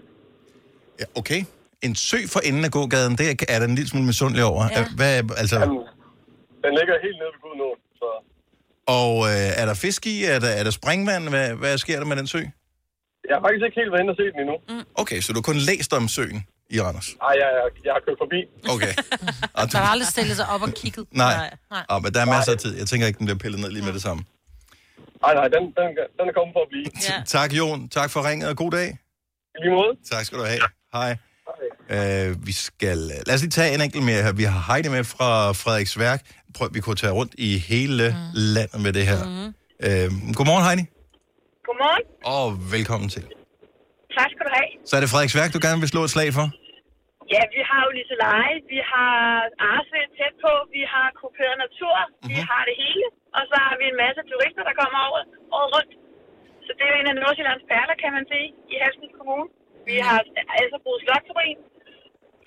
Ja, okay. En sø for enden af gågaden, det er, er der en lille smule misundelig over. Ja. Hvad, altså, Jamen, den ligger helt nede ved Gudnåen, så og øh, er der fisk i? Er der, er der springvand? Hvad, hvad sker der med den sø? jeg har faktisk ikke helt været inde og set den endnu. Mm. Okay, så du har kun læst om søen i Randers? Nej, jeg, jeg, jeg har kørt forbi. Okay. Og <laughs> Der har aldrig stillet sig op og kigget. Nej. Nej. Ah, men der er masser af tid. Jeg tænker ikke, den bliver pillet ned lige med det samme. Nej, nej, den, den, den er kommet for at blive. Ja. <laughs> Tak, Jon. Tak for ringet, og god dag. I lige måde. Tak skal du have. Hej. Uh, vi skal... Lad os lige tage en enkelt mere her. Vi har Heidi med fra Frederiksværk. Prøv, vi kunne tage rundt i hele mm. landet med det her. Mm. Uh, godmorgen, Heidi. Godmorgen. Og velkommen til. Tak skal du have. Så er det Frederiksværk, du gerne vil slå et slag for? Ja, vi har jo Liseleje, vi har Arsved tæt på, vi har kuperet natur, mm-hmm. vi har det hele. Og så har vi en masse turister, der kommer over året rundt. Så det er jo en af Nordsjællands perler, kan man sige, i Halsens Kommune. Vi har altså brugt Slotsruin.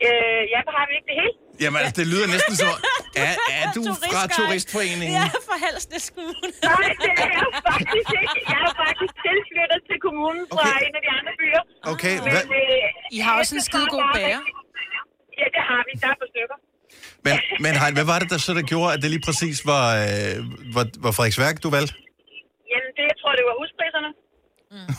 Øh, ja, så har vi ikke det hele. Jamen, altså, det lyder næsten som... Er, er du fra Turistforeningen? Ja, fra Halsnæs Kommune. Nej, det er jeg faktisk ikke. Jeg er faktisk tilflyttet til kommunen fra Okay. en af de andre byer. Okay, Men, hvad- øh, I har også en skidegod bager. Ja, det har vi. Der er på stykker. Men, men Heidi, hvad var det, der så der gjorde, at det lige præcis var, øh, var, var Frederiksværk, du valgte? Jamen, det jeg tror det var huspriserne.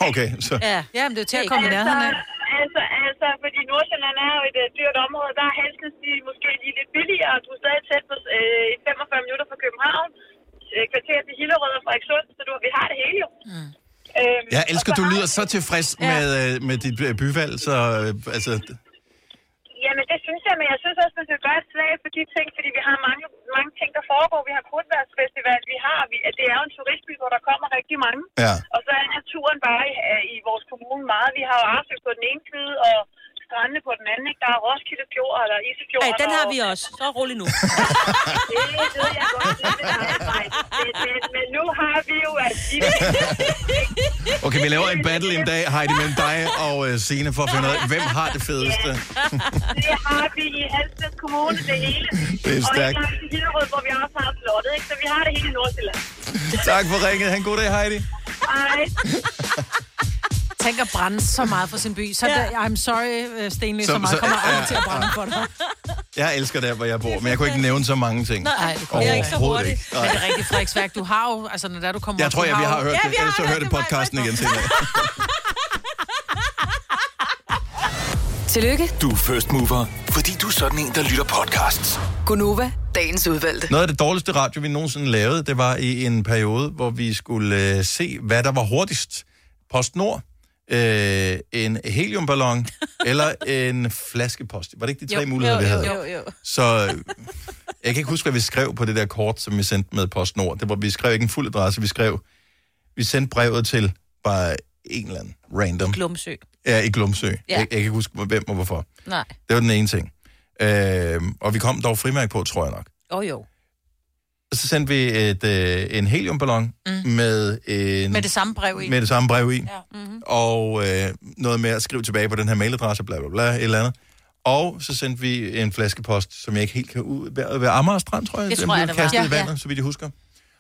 Okay, så... Ja, ja men det er til at komme i nærheden af. Altså, altså, fordi Nordsjælland er jo et uh, dyrt område, der er Halsens de måske lige lidt billigere, og du er stadig tæt på øh, 45 minutter fra København, øh, kvarter til Hillerød og Frederikssund, så du, vi har det hele jo. Mm. Øhm, Jeg elsker, du lyder så tilfreds Ja. med, øh, med dit øh, byvalg, så øh, altså... Synes jeg, men jeg synes også, man skal gøre et slag for de ting, fordi vi har mange, mange ting, der foregår. Vi har Krudtværsfestival, vi har, vi, det er jo en turistby, hvor der kommer rigtig mange. Ja. Og så er naturen bare i, øh, i vores kommune meget. Vi har jo Arsø på den ene side, og strandene på den anden. Ikke? Der er Roskilde Fjord, eller Isefjord. Ej, den har vi også. Så rolig nu. <laughs> Det ved jeg godt, er men, men, men nu har vi jo... At <laughs> Okay, vi laver en battle en dag, Heidi, mellem dig og øh, Signe, for at finde ud af, hvem har det fedeste. det har vi i Halsnæs Kommune, det hele. Det er stærkt. Og i Hillerød, hvor vi også har slottet, ikke? Så vi har det hele i Nordsjælland. Tak for ringet. Ha' en god dag, Heidi. Hej. <laughs> Tænk at brænde så meget for sin by. Så Ja. der, I'm sorry, øh, Stenløs, så, Så- meget så- kommer aldrig ja, til at brænde ja. for dig. Jeg elsker der, hvor jeg bor, men jeg kunne ikke nævne så mange ting. Nej, det er ikke så hurtigt. ikke. Men det er rigtigt, Frederiksværk. Du har jo, altså når der du kommer Jeg op, tror, jeg, vi har hørt Ja, det. Ellers så hørt hørte podcasten igen senere. <laughs> Tillykke, Du er first mover, fordi du er sådan en, der lytter podcasts. Gunova, dagens udvalgte. Noget af det dårligste radio, vi nogensinde lavede, det var i en periode, hvor vi skulle øh, se, hvad der var hurtigst. PostNord, øh, en heliumballon <laughs> eller en flaskepost. Var det ikke de tre Jo, muligheder, jo, vi jo, havde? jo, jo. Så øh, jeg kan ikke huske, hvad vi skrev på det der kort, som vi sendte med PostNord. Det var, vi skrev ikke en fuld adresse, vi skrev, vi sendte brevet til bare en eller anden random. Glumsø. Ja, i Glumsø. Ja. Jeg, jeg kan ikke huske, hvem og hvorfor. Nej. Det var den ene ting. Øh, og vi kom dog frimærk på, tror jeg nok. Åh oh, jo. Og så sendte vi et, øh, en heliumballon mm. med, en, Med det samme brev i. med det samme brev i. Ja. Mm-hmm. Og øh, noget med at skrive tilbage på den her mailadresse, bla bla bla, et eller andet. Og så sendte vi en flaskepost, som jeg ikke helt kan ud... Ved, ved Amager Strand, tror jeg. Det Den tror jeg, blev det var. kastet Ja, i vandet, ja. så vidt jeg husker.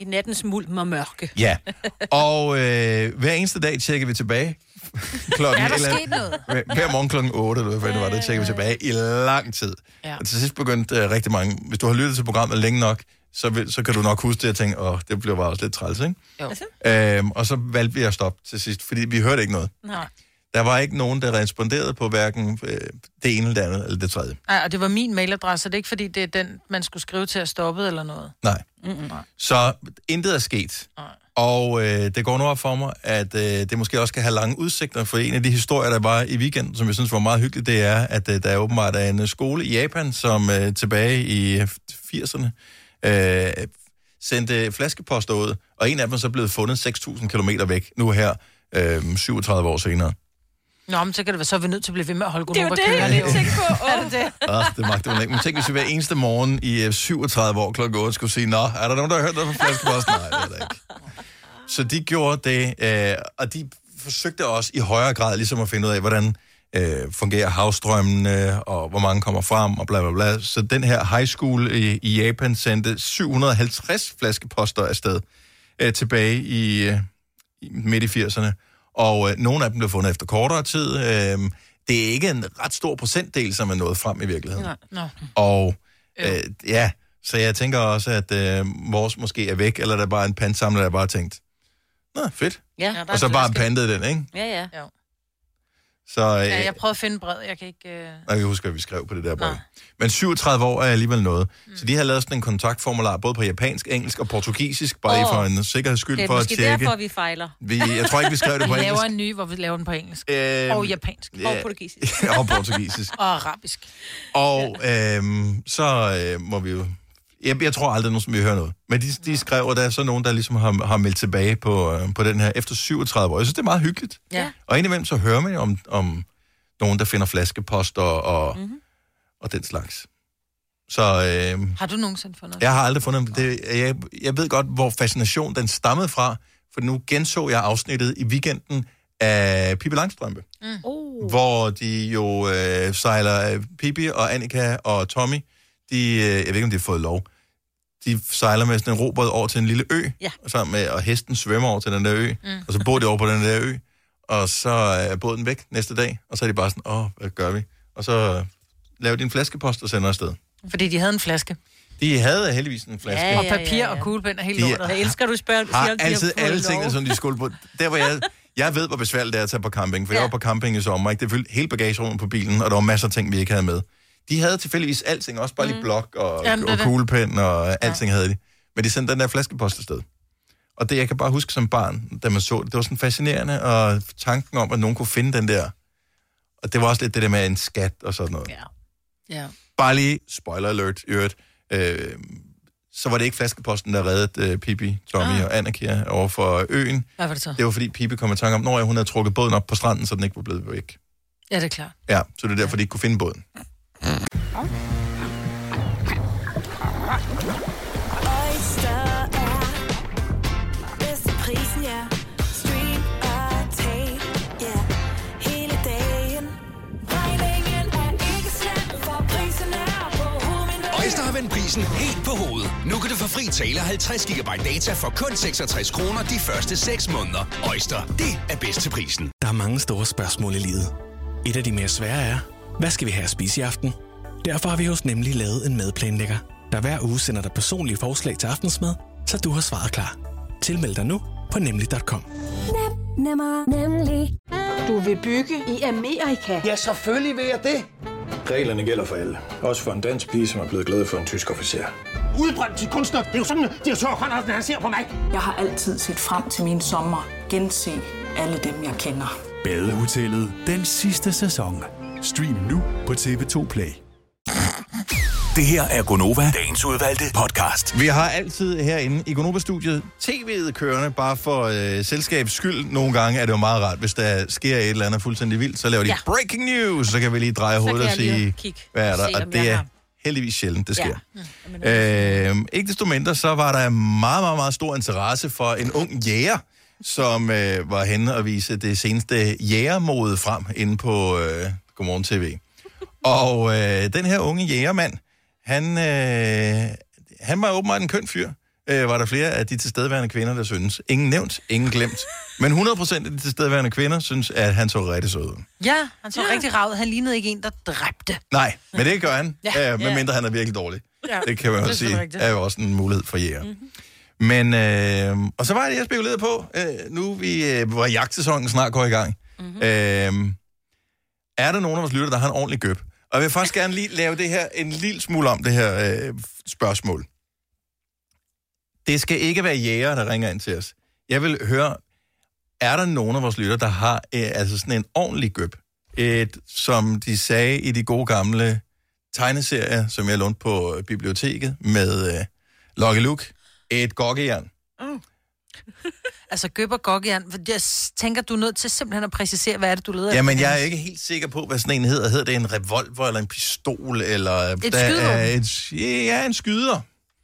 I nattens mulm og mørke. Ja. <laughs> Og øh, hver eneste dag tjekker vi tilbage. <laughs> klokken Er der eller sket noget? Hver, hver morgen klokken 8, eller hvad det var, der tjekker vi tilbage i lang tid. Ja. Og til sidst begyndte uh, rigtig mange... Hvis du har lyttet til programmet længe nok, så, vil, så kan du nok huske det og tænke, åh, det bliver bare også lidt træls, ikke? Jo. Øhm, og så valgte vi at stoppe til sidst, fordi vi hørte ikke noget. Nej. Der var ikke nogen, der responderede på hverken øh, det ene, det andet eller det tredje. Nej, og det var min mailadresse. Det er ikke, fordi det er den, man skulle skrive til at stoppe eller noget. Nej. Mm-mm. Nej. Så intet er sket. Og øh, det går nu op for mig, at øh, det måske også kan have lange udsigter, for en af de historier, der var i weekenden, som jeg synes var meget hyggeligt, det er, at øh, der er åbenbart er en skole i Japan, som øh, tilbage i 80'erne øh, sendte flaskeposter ud, og en af dem er så blevet fundet 6.000 km væk, nu her, øh, 37 år senere. Nå, men så kan det være, så er vi nødt til at blive ved med at holde Det er jo det, jeg tænkte på. <laughs> Er det det? Ah, det magter man ikke. Men tænk, hvis vi hver eneste morgen i øh, 37 år klokken 8 skulle sige, Nå, er der nogen, der har hørt noget fra flaskeposten? Nej, det er der ikke. Så de gjorde det, øh, og de forsøgte også i højere grad ligesom at finde ud af, hvordan øh, fungerer havstrømmene, og hvor mange kommer frem, og bla bla bla. Så den her high school i, i Japan sendte 750 flaskeposter afsted øh, tilbage i, øh, i midt i 80'erne. Og øh, nogle af dem blev fundet efter kortere tid. Øh, det er ikke en ret stor procentdel, som er nået frem i virkeligheden. Nej. Nå. Og øh, ja, så jeg tænker også, at øh, vores måske er væk, eller der er bare en pantsamler, der bare har tænkt, Nå, fedt. Ja, Og så bare flaske. pantet den, ikke? Ja, ja. Jo. Så øh, Ja, jeg prøvede at finde brevet. Jeg kan ikke... Øh... jeg kan huske, hvad vi skrev på det der brev. Men 37 år er alligevel noget. Mm. Så de har lavet sådan en kontaktformular, både på japansk, engelsk og portugisisk, bare oh. for en sikkerheds skyld, Det er for at tjekke. derfor, vi fejler. Vi, jeg tror ikke, vi skrev det <laughs> på Vi laver engelsk. en ny, hvor vi laver den på engelsk. Øhm, og japansk. ja. Og portugisisk. <laughs> og portugisisk. og arabisk. Og øhm, så øh, må vi jo... Jeg, jeg tror aldrig, nogen som vi hører noget. Men de, de skrev, og der er så nogen, der ligesom har, har meldt tilbage på, øh, på den her efter 37 år. Jeg synes, det er meget hyggeligt. Ja. Og indimellem så hører man jo om, om nogen, der finder flaskeposter og, mm-hmm. og den slags. Så øh, Har du nogensinde fundet jeg har aldrig fundet det. Jeg, jeg ved godt, hvor fascination den stammede fra, for nu genså jeg afsnittet i weekenden af Pippi Langstrømpe, Mm. Uh. hvor de jo øh, sejler, øh, Pippi og Annika og Tommy, de, øh, jeg ved ikke, om de har fået lov, de sejler med sådan en robåd over til en lille ø, Ja. og, sammen med, og hesten svømmer over til den der ø, Mm. og så bor de over på den der ø, og så er båden væk næste dag, og så er de bare sådan, åh, hvad gør vi? Og så laver de en flaskepost og sender afsted. Fordi de havde en flaske. De havde heldigvis en flaske. Ja, og papir og kuglepen er helt lortet. Jeg elsker, du spørger, har har altid alle tingene, som de skulle på. Der hvor jeg, jeg ved, hvor besværligt det er at tage på camping, for ja. jeg var på camping i sommer, ikke? Det fyldte hele bagagerummet på bilen, og der var masser af ting, vi ikke havde med. De havde tilfældigvis alting, også bare lige blok og, Jamen, det er og det. kuglepen og alting havde de. Men de sendte den der flaskepost afsted. Og det, jeg kan bare huske som barn, da man så det, det var sådan fascinerende, og tanken om, at nogen kunne finde den der. Og det var også lidt det der med en skat og sådan noget. Ja. Ja. Bare lige, spoiler alert, i øvrigt, øh, så var det ikke flaskeposten, der reddede øh, Pippi, Tommy ah. og Annika over for øen. Hvad var det så? Det var fordi Pippi kom i tanke om, når hun havde trukket båden op på stranden, så den ikke var blevet væk. Ja, det er klart. Ja, så det er derfor, de ikke kunne finde båden. Oyster er bedst til prisen, ja. Stream og tag, ja. Hele dagen. Regningen er ikke slem, for prisen er på hovedet. Øjster har vendt prisen helt på hovedet. Nu kan du få fri tale 50 GB data for kun 66 kroner de første 6 måneder. Øjster, det er bedst til prisen. Der er mange store spørgsmål i livet. Et af de mere svære er, hvad skal vi have at spise i aften? Derfor har vi hos Nemlig lavet en madplanlægger, der hver uge sender dig personlige forslag til aftensmad, så du har svaret klar. Tilmeld dig nu på nemlig.com. Nem, nemmer, nemlig. Du vil bygge i Amerika? Ja, selvfølgelig vil jeg det. Reglerne gælder for alle. Også for en dansk pige, som er blevet glad for en tysk officer. Udbrændt til kunstner. Det er jo sådan, at de har tørt, han ser på mig. Jeg har altid set frem til min sommer. Gense alle dem, jeg kender. Badehotellet den sidste sæson. Stream nu på TV2 Play. Det her er Gonova, dagens udvalgte podcast. Vi har altid herinde i Gonova-studiet tv'et kørende, bare for øh, selskabs skyld. Nogle gange er det jo meget rart, hvis der sker et eller andet fuldstændig vildt, så laver de Ja. ja. breaking news, så kan vi lige dreje hovedet og sige, kigge, hvad er der? se, Og det er heldigvis sjældent, det Ja. sker. Øh, ikke desto mindre, så var der meget, meget, meget stor interesse for en ung jæger, som øh, var henne og vise det seneste jægermode frem inde på øh, Godmorgen TV. Og øh, den her unge jægermand, han, øh, han var åbenbart en køn fyr. Øh, var der flere af de tilstedeværende kvinder, der synes. Ingen nævnt, ingen glemt. Men 100% af de tilstedeværende kvinder synes, at han så rigtig sød ud. Ja, han så ja. rigtig ravet. Han lignede ikke en, der dræbte. Nej, men det gør han, Ja. øh, Ja. medmindre han er virkelig dårlig. Ja, Det kan man jo er sige, rigtigt. er jo også en mulighed for jæger. Mm-hmm. Men, øh, og så var det, jeg spekulerede på, øh, nu vi, øh, hvor jagtsæsonen snart går i gang. Mm-hmm. Øh, er der nogen af vores lytter, der har en ordentlig gøb? Og jeg vil faktisk gerne lige lave det her en lille smule om, det her øh, spørgsmål. Det skal ikke være jæger, der ringer ind til os. Jeg vil høre, er der nogen af vores lytter, der har øh, altså sådan en ordentlig gøb? Et, som de sagde i de gode gamle tegneserier, som jeg lånte på biblioteket med øh, Lucky Luke. Et gokkejern. Mm. <laughs> Altså gøb og gokkejern. for Jeg tænker, du er nødt til simpelthen at præcisere, hvad er det, du leder Jamen, efter. jeg er ikke helt sikker på, hvad sådan en hedder. Hedder det en revolver eller en pistol? Eller Et der er skydevåben. et, ja, en skyder.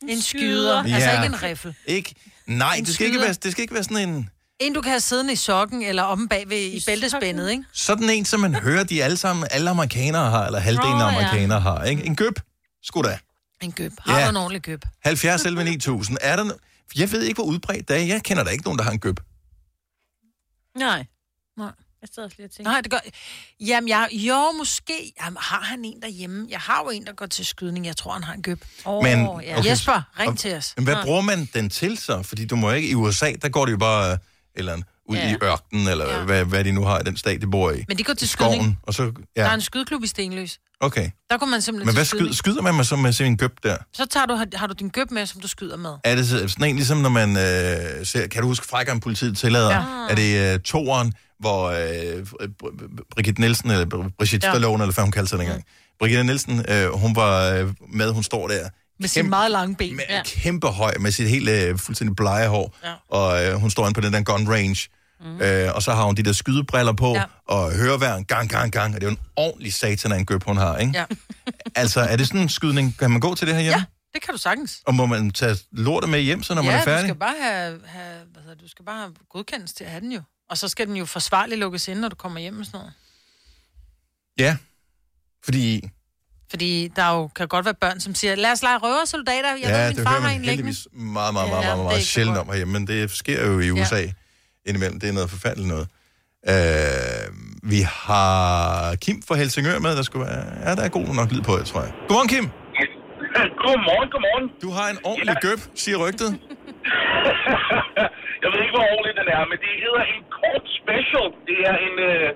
En skyder. Ja. Altså ikke en riffel. Ikke? Nej, En det skal, ikke skyder. være, det skal ikke være sådan en... En, du kan have siddende i sokken, eller omme bagved i bæltespændet, ikke? Sådan en, som man hører, de alle sammen, alle amerikanere har, eller halvdelen af ja. amerikanere har. Ikke? En gøb. Sgu da. En gøb. Har Ja. du en ordentlig gøb? 70 11 9000. Er der... no- Jeg ved ikke, hvor udbredt det er. Jeg kender da ikke nogen, der har en gøb. Nej. Nej. Jeg sidder også lige og tænker. Nej, det gør... Jamen, jeg, jo, måske. Jamen, har han en derhjemme? Jeg har jo en, der går til skydning. Jeg tror, han har en gøb. Åh, Men- ja. okay. Jesper, ring Og- til os. Men hvad Ja. bruger man den til så? Fordi du må ikke i USA, der går det jo bare øh, eller andet, ud Ja. i ørkenen, eller ja. hvad, hvad de nu har i den stat, de bor i. Men de går til skoven, skydning. Og så, Ja. Der er en skydeklub i Stenløs. okay. Der kunne man simpelthen Men hvad skyder, skyder man med så med sin gøb der? Så tager du, har, har du din gøb med, som du skyder med. Er det så- sådan en, ligesom når man øh, ser, kan du huske Frækkeren politiet tillader? Ja. Er det øh, toeren, hvor øh, Br- Br- Brigitte Nielsen, eller Br- Brigitte ja. Stallone, eller hvad hun kaldte sig dengang. Mm. Brigitte Nielsen, øh, hun var øh, med, hun står der. Med sine meget lange ben. Med, ja. Kæmpe høj, med sit helt øh, fuldstændig blege hår. Ja. Og øh, hun står inde på den der gun range. Mm. Øh, og så har hun de der skydebriller på, Ja. ja. og høreværn gang, gang, gang. Og det er jo en ordentlig satan af en gøb, hun har, ikke? Ja. <laughs> Altså, er det sådan en skydning? Kan man gå til det her hjemme? Ja, det kan du sagtens. Og må man tage lortet med hjem, så når ja, man er du færdig? skal bare have, have, hvad hedder, det, du skal bare have godkendelse til at have den jo. Og så skal den jo forsvarligt lukkes ind, når du kommer hjem og sådan noget. Ja, fordi Fordi der jo, kan godt være børn, som siger, lad os lege røversoldater. Jeg ja, ved, min det far har en liggende. heldigvis meget, meget, Ja, meget, meget, det er meget sjældent om herhjemme, men det sker jo i USA ja. indimellem. Det er noget forfærdeligt noget. Øh, vi har Kim fra Helsingør med, der skulle være... Ja, der er god nok lyd på, jeg tror jeg. Godmorgen, Kim. <laughs> Godmorgen, godmorgen. Du har en ordentlig gøb, siger rygtet. <laughs> Jeg ved ikke, hvor ordentligt den er, men det hedder en kort special. Det er en øh,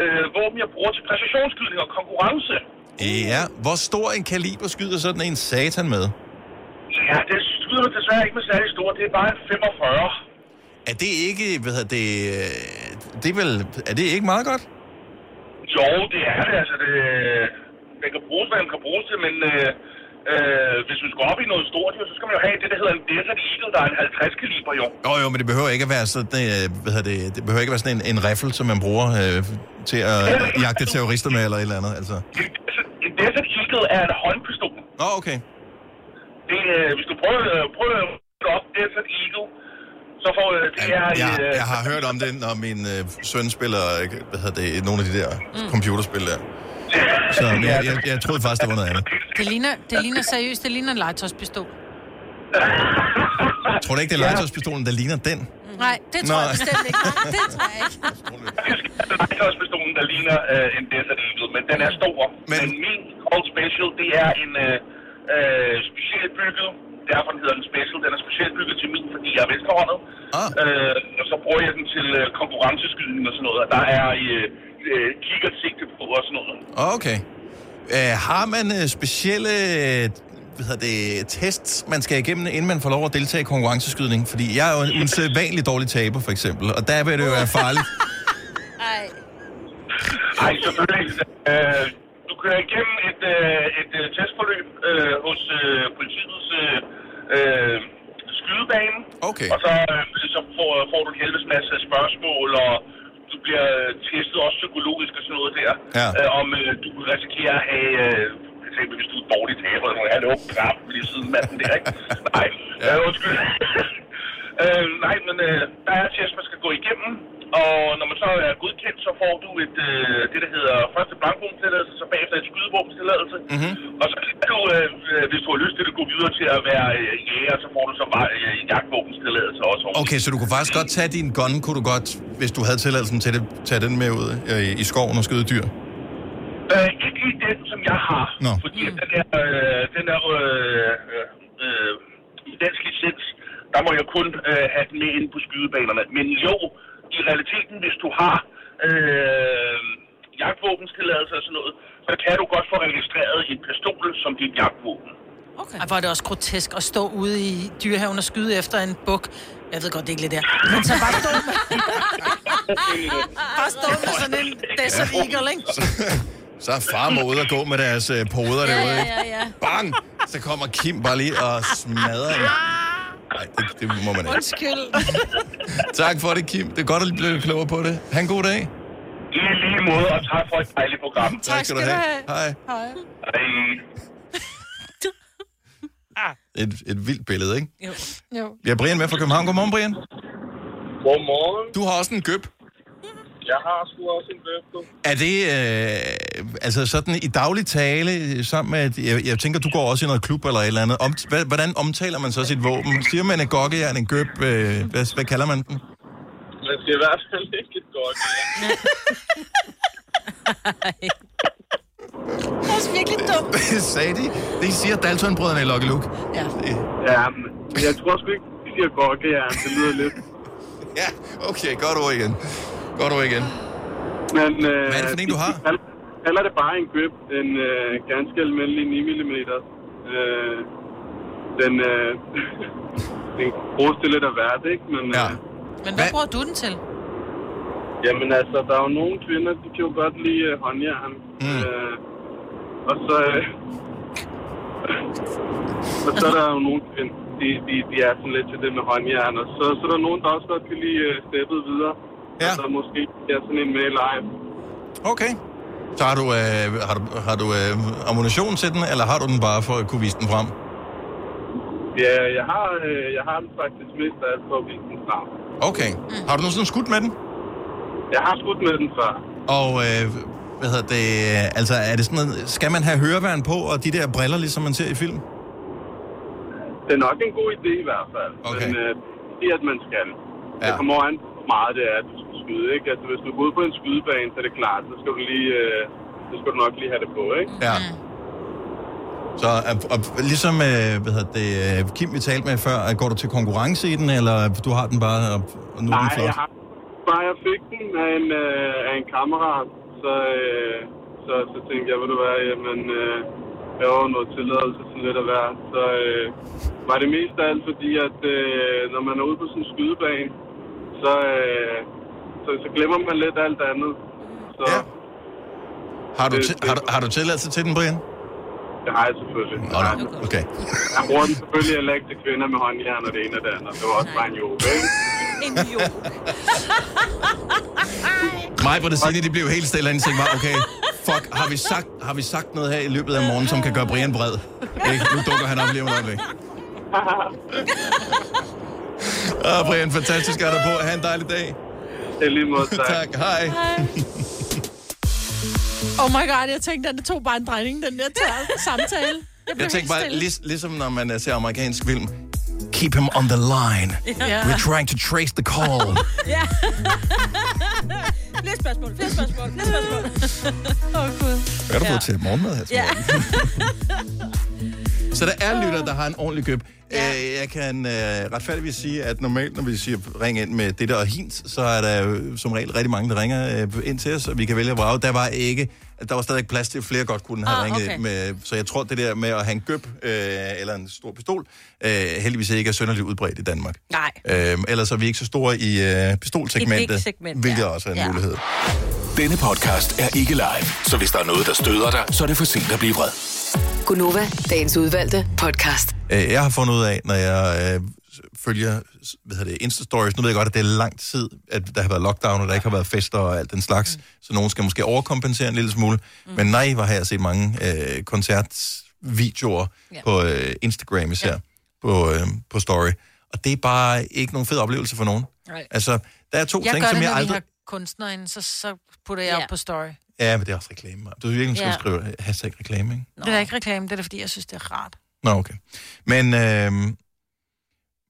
øh, våben, jeg bruger til præcisionsskydning og konkurrence. Ja, hvor stor en kaliber skyder sådan en satan med? Ja, det skyder desværre ikke med særlig stort. Det er bare en 45. Er det ikke, hvad hedder det, øh, det er vel, er det ikke meget godt? Jo, det er det. Altså, det, den kan bruges, hvad den kan bruges til, men øh, øh, hvis du skal op i noget stort, så skal man jo have det, der hedder en Desert Eagle, der er en 50 kaliber, jo. Jo, jo, men det behøver ikke at være sådan, øh, hvad hedder det, det behøver ikke at være sådan en, en riffel, som man bruger øh, til at jagte terrorister med, eller et eller andet, altså. En Desert Eagle er en håndpistol. Nå, okay. Det, øh, hvis du prøver, øh, prøver at op Desert Eagle, så får øh, det er... Jeg, øh, jeg har hørt om det, når min øh, søn spiller, hvad hedder det, nogle af de der mm. computerspil der. <laughs> Så men jeg, jeg, jeg troede faktisk, det var noget andet. Det ligner, det ligner seriøst, det ligner en legetøjspistol. Tror du ikke, det er legetøjspistolen, der ligner den? Nej, det tror jeg Nej. bestemt ikke. Nej, det tror jeg ikke. <laughs> legetøjspistolen, der ligner øh, en Desert Eagle, men den er stor. Men, men min Cold Special, det er en øh, øh, specielt bygget, derfor den hedder den Special, den er specielt bygget til min, fordi jeg er venstrehåndet. Ah. Øh, og så bruger jeg den til øh, konkurrenceskydning og sådan noget. Og der er øh, øh, kikkertsigte på og sådan noget. Okay. Øh, har man øh, specielle hvad hedder det, tests, man skal igennem, inden man får lov at deltage i konkurrenceskydning? Fordi jeg er jo en usædvanlig dårlig taber, for eksempel, og der vil det jo være farligt. <laughs> Ej. Ej, selvfølgelig. Øh, du kører igennem et, øh, et øh, testforløb øh, hos øh, politiets øh, øh, skydebane. Okay. Og så, øh, så får, får du en helvedes masse spørgsmål, og du bliver testet også psykologisk og sådan noget der. Ja. Øh, om øh, du kunne risikere at have... Øh, eksempel, hvis du er dårlig taber, så have en krab lige siden manden der, ikke? Nej, ja. øh, undskyld. <laughs> øh, nej, men øh, der er test, man skal gå igennem, og når man så er godkendt, så får du et, øh, det, der hedder første blankvåbenstilladelse, så bagefter et skydevåbenstilladelse. Mm-hmm. Og så kan du, øh, øh, hvis du har lyst til at gå videre til at være øh, jæger, så får du så bare øh, en jagtvåbenstilladelse også. Okay, så du kunne faktisk godt tage din gun, kunne du godt, hvis du havde tilladelsen til det, tage den med ud øh, i skoven og skyde dyr? Øh, ikke lige den, som jeg har. Nå. Fordi mm. den er, øh, den er øh, øh, øh, i dansk licens, der må jeg kun øh, have den med inde på skydebanerne. Men jo, i realiteten, hvis du har øh, jagtvåbenstilladelse og sådan noget, så kan du godt få registreret en pistol som dit jagtvåben. Okay. Ej, er det også grotesk at stå ude i dyrehaven og skyde efter en buk. Jeg ved godt, det er ikke lidt der. Men så bare stå med... <laughs> bare stå med sådan en Desert Eagle, ikke? Så er far må ud og gå med deres øh, poder derude, ja, ikke? ja, ja. Bang! Så kommer Kim bare lige og smadrer en. Nej, det, det må man ikke. Undskyld. <laughs> Tak for det, Kim. Det er godt at blive klogere på det. Ha' en god dag. I lige måde, og tak for et dejligt program. Tak skal du have. Hej. Hej. Hej. Et, et vildt billede, ikke? Jo. jo. Vi har Brian med fra København. Godmorgen, Brian. Godmorgen. Du har også en gøb. Jeg har sgu også en bøf, du. Er det øh, altså sådan i daglig tale, sammen med, at- jeg, jeg tænker, du går også i noget klub eller et eller andet. Om, hvordan omtaler man så sit våben? Siger man en gokkejern, en gøb? Øh, hvad, hvad kalder man den? Man skal i hvert fald ikke et godt. <laughs> Det er også virkelig dumt. <laughs> Sagde de? Det siger Dalton-brødrene i Lucky Luke. Ja. Ja, men jeg tror sgu ikke, de siger gokkejern. Det lyder lidt. <laughs> Ja, okay, godt ord igen. Godt ord igen. Men, øh, Hvad er det for en, du har? de kalder- det bare en gøb. En øh, ganske almindelig 9 mm. Øh, den, øh, <laughs> den bruges til lidt af hvert, ikke? Men, ja. øh, Men hvad bruger du den til? Jamen altså, der er jo nogle kvinder, de kan jo godt lide øh, håndjern. Mm. Øh, og så... Øh, <laughs> og så er der jo nogle kvinder, de, de, de er sådan lidt til det med håndjern. Og så, så er der nogen, der også godt kan lide øh, steppet videre. Ja. Og så måske er sådan en med live. Okay. Så har du, øh, har du, har du øh, ammunition til den, eller har du den bare for at kunne vise den frem? Ja, jeg har, øh, jeg har den faktisk mest af alt for at vise den frem. Okay. Har du nogensinde skudt med den? Jeg har skudt med den før. Og øh, hvad hedder det, altså er det sådan noget, skal man have høreværn på, og de der briller, ligesom man ser i film? Det er nok en god idé i hvert fald. Okay. Men øh, det er, at man skal. Ja. Det kommer an på, meget det er, at du skal skyde. Ikke? Altså, hvis du er ude på en skydebane, så er det klart, så skal du lige... Øh, så skal du nok lige have det på, ikke? Ja. Så og, og, ligesom øh, hvad hedder det, øh, Kim, vi talte med før, at går du til konkurrence i den, eller du har den bare, og, og nu er den Nej, flot? jeg har bare jeg fik den af en, øh, af en kammerat, så, øh, så, så tænkte jeg, ved du hvad, jamen, øh, jeg har noget tilladelse til lidt af hver. Så øh, var det mest af alt fordi, at øh, når man er ude på sådan en skydebane, så, øh, så, så glemmer man lidt alt andet. Så, ja. Har du, har, du, har du tilladelse til den, Brian? Det har jeg selvfølgelig. Nå, nå. Okay. Jeg bruger den selvfølgelig heller ikke til kvinder med håndjern og det ene og det andet. Det var også bare en joke, ikke? <laughs> En joke. <laughs> Mig på det sine, de blev helt stille, og tænkte bare, okay, fuck, har vi, sagt, har vi sagt noget her i løbet af morgen, som kan gøre Brian vred? Ikke? Nu dukker han op lige om et <laughs> øjeblik. Ah, Brian, fantastisk at have på. Ha' en dejlig dag. Det er lige måde, tak. <laughs> tak. Hej. Oh my god, jeg tænkte, at det tog bare en drejning, den der samtale. Jeg, Jeg tænkte bare, lig, ligesom når man øh, ser amerikansk film. Keep him on the line. Ja. We're trying to trace the call. <laughs> Ja. flere spørgsmål, flere spørgsmål, flere spørgsmål. Åh, oh, Gud. Hvad har du fået til morgenmad her? Ja. <laughs> Så der er lytter, der har en ordentlig køb. Ja. Jeg kan øh, retfærdigvis sige, at normalt, når vi siger ring ind med det der og hint, så er der som regel rigtig mange, der ringer øh, ind til os, og vi kan vælge at vrage. Der var ikke, der var stadig plads til, at flere godt kunne have Ah, ringet okay. ind med. Så jeg tror, det der med at have en gøb øh, eller en stor pistol, øh, heldigvis ikke er sønderligt udbredt i Danmark. Nej. Øh, ellers er vi ikke så store i øh, pistolsegmentet, I big-segment, hvilket ja. også er en Ja. mulighed. Denne podcast er ikke live, så hvis der er noget, der støder dig, så er det for sent at blive vred. Gunova, dagens udvalgte podcast. Øh, Jeg har fundet ud af, når jeg øh, følger hvad hedder det, Insta-stories, nu ved jeg godt, at det er lang tid, at der har været lockdown, og der ikke har været fester og alt den slags, mm. så nogen skal måske overkompensere en lille smule. Mm. Men nej, hvor har jeg set mange øh, koncertvideoer ja. på øh, Instagram især, ja. på, øh, på story. Og det er bare ikke nogen fed oplevelse for nogen. Nej. Altså, der er to Jeg ting, gør som det, jeg når aldrig... vi har kunstnere inde, så, så putter jeg Ja. op på story. Ja, men det er også reklame. Du virkelig skal Ja. ja. skrive hashtag reklame, ikke? Det er ikke reklame, det er da, fordi, jeg synes, det er rart. Nå, okay. Men, øh,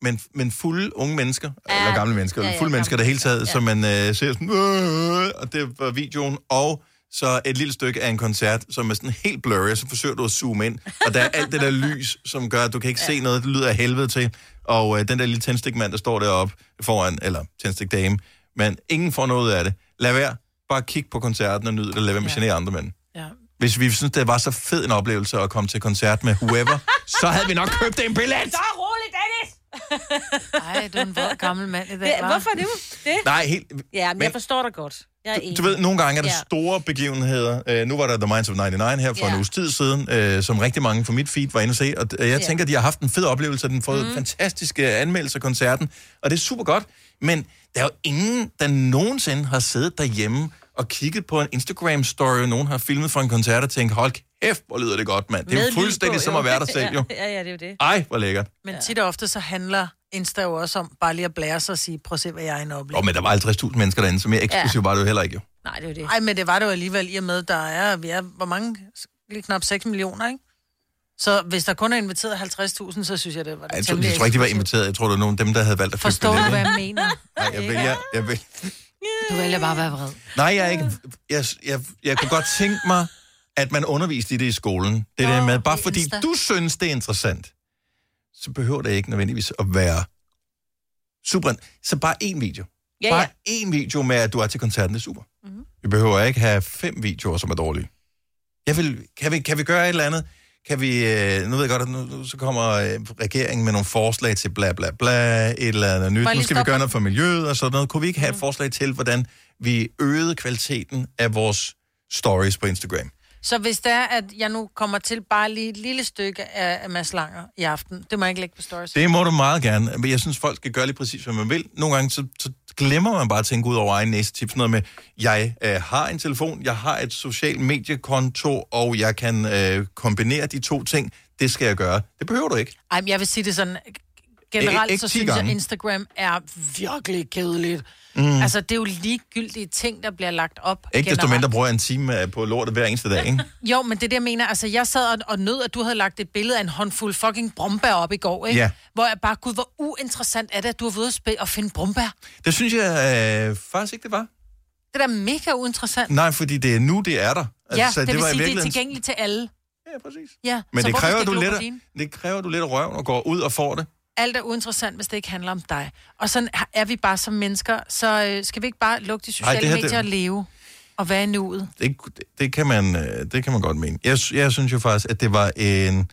men, men fulde unge mennesker, ja. eller gamle mennesker, Ja, ja, ja, fulde mennesker, der hele taget, ja. som man øh, ser sådan, øh, og det var videoen, og så et lille stykke af en koncert, som er sådan helt blurry, så forsøger du at zoome ind, og der er alt det der <laughs> lys, som gør, at du kan ikke ja. se noget, det lyder af helvede til, og øh, den der lille tændstikmand, der står deroppe foran, eller tændstikdame, men ingen får noget af det. Lad være, bare kig på koncerten og nyd det, lad være med at genere andre mænd. Ja. Hvis vi synes, det var så fed en oplevelse at komme til koncert med whoever, <laughs> så havde vi nok købt en billet. Så rolig, Dennis! <laughs> Ej, du er en gammel mand i dag, Ja, hva'? hvorfor det? det? Nej, helt... Ja, men, men- jeg forstår dig godt. Jeg er enig. Du ved, nogle gange er der Ja. store begivenheder. Uh, nu var der The Minds of 99 her for Ja. en uges tid siden, uh, som rigtig mange fra mit feed var inde at se. Og uh, jeg Ja. tænker, de har haft en fed oplevelse, og den har fået mm. fantastiske anmeldelser af koncerten. Og det er super godt. Men der er jo ingen, der nogensinde har siddet derhjemme og kigget på en Instagram-story, nogen har filmet fra en koncert og tænkt, hold kæft, hvor lyder det godt, mand. Det er jo fuldstændig på, som jo. at være der selv, jo. <laughs> Ja, ja, det er jo det. Ej, hvor lækkert. Men tit og ofte så handler Insta jo også om bare lige at blære sig og sige, prøv at se, hvad jeg er inde og opleve. Og men der var 50.000 mennesker derinde, så mere eksklusiv Ja. var det jo heller ikke, jo. Nej, det er jo det. Nej, men det var det jo alligevel i og med, der er, vi er, hvor mange? Lige knap 6 millioner, ikke? Så hvis der kun er inviteret 50.000, så synes jeg, det var det Jeg tror, jeg tror ikke, de var inviteret. Jeg tror, det var nogle af dem, der havde valgt at købe Forstår du, hvad jeg mener? Nej, jeg vælger, jeg vil, Du vælger bare at være vred. Nej, jeg er ikke. Jeg, jeg, jeg kunne godt tænke mig, at man underviste i det i skolen. Det der med, bare fordi Insta. du synes, det er interessant, så behøver det ikke nødvendigvis at være super. Så bare én video. Ja, bare ja. én video med, at du er til koncerten, det er super. Mhm. Mm-hmm. Vi behøver ikke have fem videoer, som er dårlige. Jeg vil, kan, vi, kan vi gøre et eller andet? Kan vi, øh, nu ved jeg godt, at nu, så kommer øh, regeringen med nogle forslag til bla bla bla, et eller andet nyt. Nu skal vi gøre noget for miljøet og sådan noget. Kunne vi ikke have et forslag til, hvordan vi øgede kvaliteten af vores stories på Instagram? Så hvis det er, at jeg nu kommer til bare lige et lille stykke af, Mads Langer i aften, det må jeg ikke lægge på stories. Det må du meget gerne, men jeg synes, folk skal gøre lige præcis, hvad man vil. Nogle gange, så, så glemmer man bare at tænke ud over egen næsetip. Sådan noget med, jeg øh, har en telefon, jeg har et social mediekonto, og jeg kan øh, kombinere de to ting. Det skal jeg gøre. Det behøver du ikke. Ej, men jeg vil sige det sådan, generelt Ikke så 10 synes jeg, gange. Instagram er virkelig kedeligt. Mm. Altså, det er jo ligegyldige ting, der bliver lagt op. Ikke desto generelt. mindre bruger jeg en time øh, på lortet hver eneste dag, ikke? <laughs> Jo, men det er jeg mener. Altså, jeg sad og, og nød, at du havde lagt et billede af en håndfuld fucking brumbær op i går, ikke? Ja. Hvor jeg bare, gud, hvor uinteressant er det, at du har været ude og finde brumbær. Det synes jeg øh, faktisk ikke, det var. Det er da mega uinteressant. Nej, fordi det er nu, det er der. Altså, ja, det, det vil var sige, det er tilgængeligt til alle. Ja, præcis. Ja, Men så det kræver, du jeg lidt, det kræver, du lidt af røven og går ud og får det. Alt er uinteressant, hvis det ikke handler om dig. Og sådan er vi bare som mennesker. Så øh, skal vi ikke bare lukke de sociale det her, medier det- og leve? Og være i nuet? Det, det, kan man, øh, det kan man godt mene. Jeg, jeg synes jo faktisk, at det var en,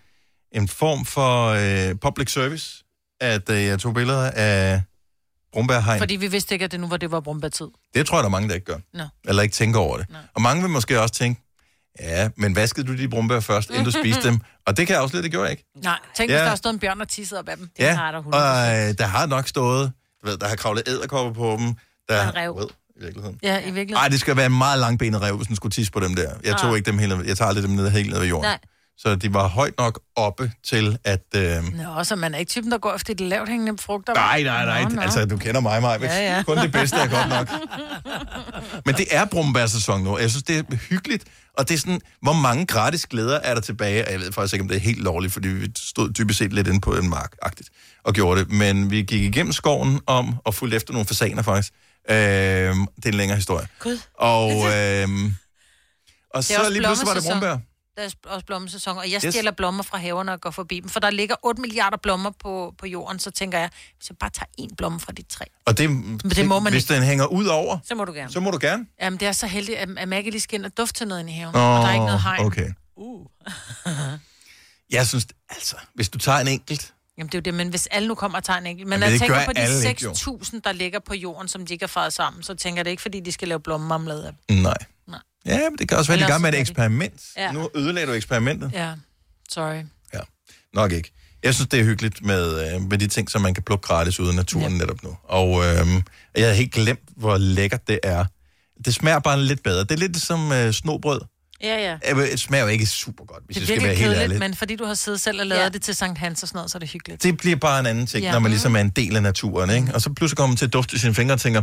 en form for øh, public service, at øh, jeg tog billeder af Brumbærhegn. Fordi vi vidste ikke, at det nu var det var brumbærtid. Det tror jeg, der er mange, der ikke gør. Nå. Eller ikke tænker over det. Og mange vil måske også tænke, ja, men vaskede du de brumbær først, inden du spiste dem? <laughs> Og det kan jeg også lidt, det gjorde jeg ikke. Nej, tænk, Ja. hvis der har stået en bjørn og tisset op af dem. ja, og øh, der har nok stået, du ved, der har kravlet æderkopper på dem. Der, en ræv. Ved, i virkeligheden. Ja, i virkeligheden. Nej, det skal være en meget langbenet rev, hvis den skulle tisse på dem der. Jeg tog Ah. ikke dem helt, jeg tager aldrig dem ned, helt ned ved jorden. Nej. Så de var højt nok oppe til, at... Øh... Nå, så man er ikke typen, der går efter de lavt hængende frugter. Nej, nej, nej. Nå, nå. Altså, du kender mig, Maja. Ja, ja. Kun det bedste er godt nok. <laughs> Men det er brumbærsæson nu. Jeg synes, det er hyggeligt. Og det er sådan, hvor mange gratis glæder er der tilbage? Jeg ved faktisk ikke, om det er helt lovligt, fordi vi stod dybest set lidt inde på en mark -agtigt, og gjorde det. Men vi gik igennem skoven om og fulgte efter nogle fasaner faktisk. Øhm, det er en længere historie. Gud. Og, øhm, og så lige pludselig var det brumbær. Der er også blommesæson, og jeg Yes. stjæler blommer fra haverne og går forbi dem. For der ligger 8 milliarder blommer på, på jorden, så tænker jeg, hvis jeg bare tager en blomme fra de tre. Og det, det må man hvis ikke. den hænger ud over, Så må du gerne. så må du gerne. Jamen, det er så heldigt, at, at Maggie lige skal ind og dufte til noget inde i haven. Åh, og der er ikke noget hegn. okay. Uh. <laughs> Jeg synes, altså, hvis du tager en enkelt, Jamen, det er jo det, men hvis alle nu kommer og tager en enkelt... Men Jamen, jeg tænker på de alle ikke, jo. 6.000, der ligger på jorden, som de ikke har faret sammen, så tænker jeg det ikke, fordi de skal lave blommemarmelade nej. Ja, men det kan også være, de gang med et er eksperiment. Ja. Nu ødelagde du eksperimentet. Ja, sorry. Nok ikke. Jeg synes, det er hyggeligt med, øh, med de ting, som man kan plukke gratis ude i naturen ja. netop nu. Og øh, jeg havde helt glemt, hvor lækkert det er. Det smager bare lidt bedre. Det er lidt som øh, snobrød. Ja, ja. Øh, Det smager jo ikke super godt, hvis Det jeg skal være helt ærlig. men fordi du har siddet selv og lavet ja. det til Sankt Hans og sådan noget, så er det hyggeligt. Det bliver bare en anden ting, Ja. ja. når man ligesom er en del af naturen. Ikke? Og så pludselig kommer man til at dufte sine fingre og tænker,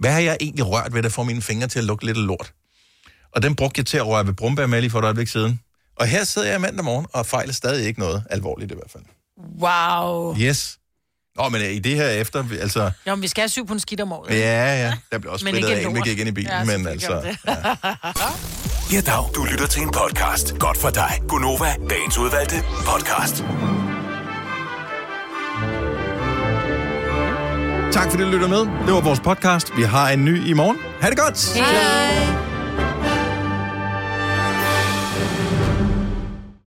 hvad har jeg egentlig rørt ved, der får mine fingre til at lugte lidt af lort? Og den brugte jeg til at røre ved brumbær med lige for et øjeblik siden. Og her sidder jeg mandag morgen og fejler stadig ikke noget alvorligt i hvert fald. Wow. Yes. Nå, men øh, i det her efter, altså... Jo, men vi skal have syv pund skidt om året. Ja, ja, der bliver også ikke af, vi gik ind i bilen, Ja, men altså... <laughs> Ja, dag. Du lytter til en podcast. Godt for dig. Gunova, dagens udvalgte podcast. Tak fordi du lytter med. Det var vores podcast. Vi har en ny i morgen. Ha' det godt! Hej.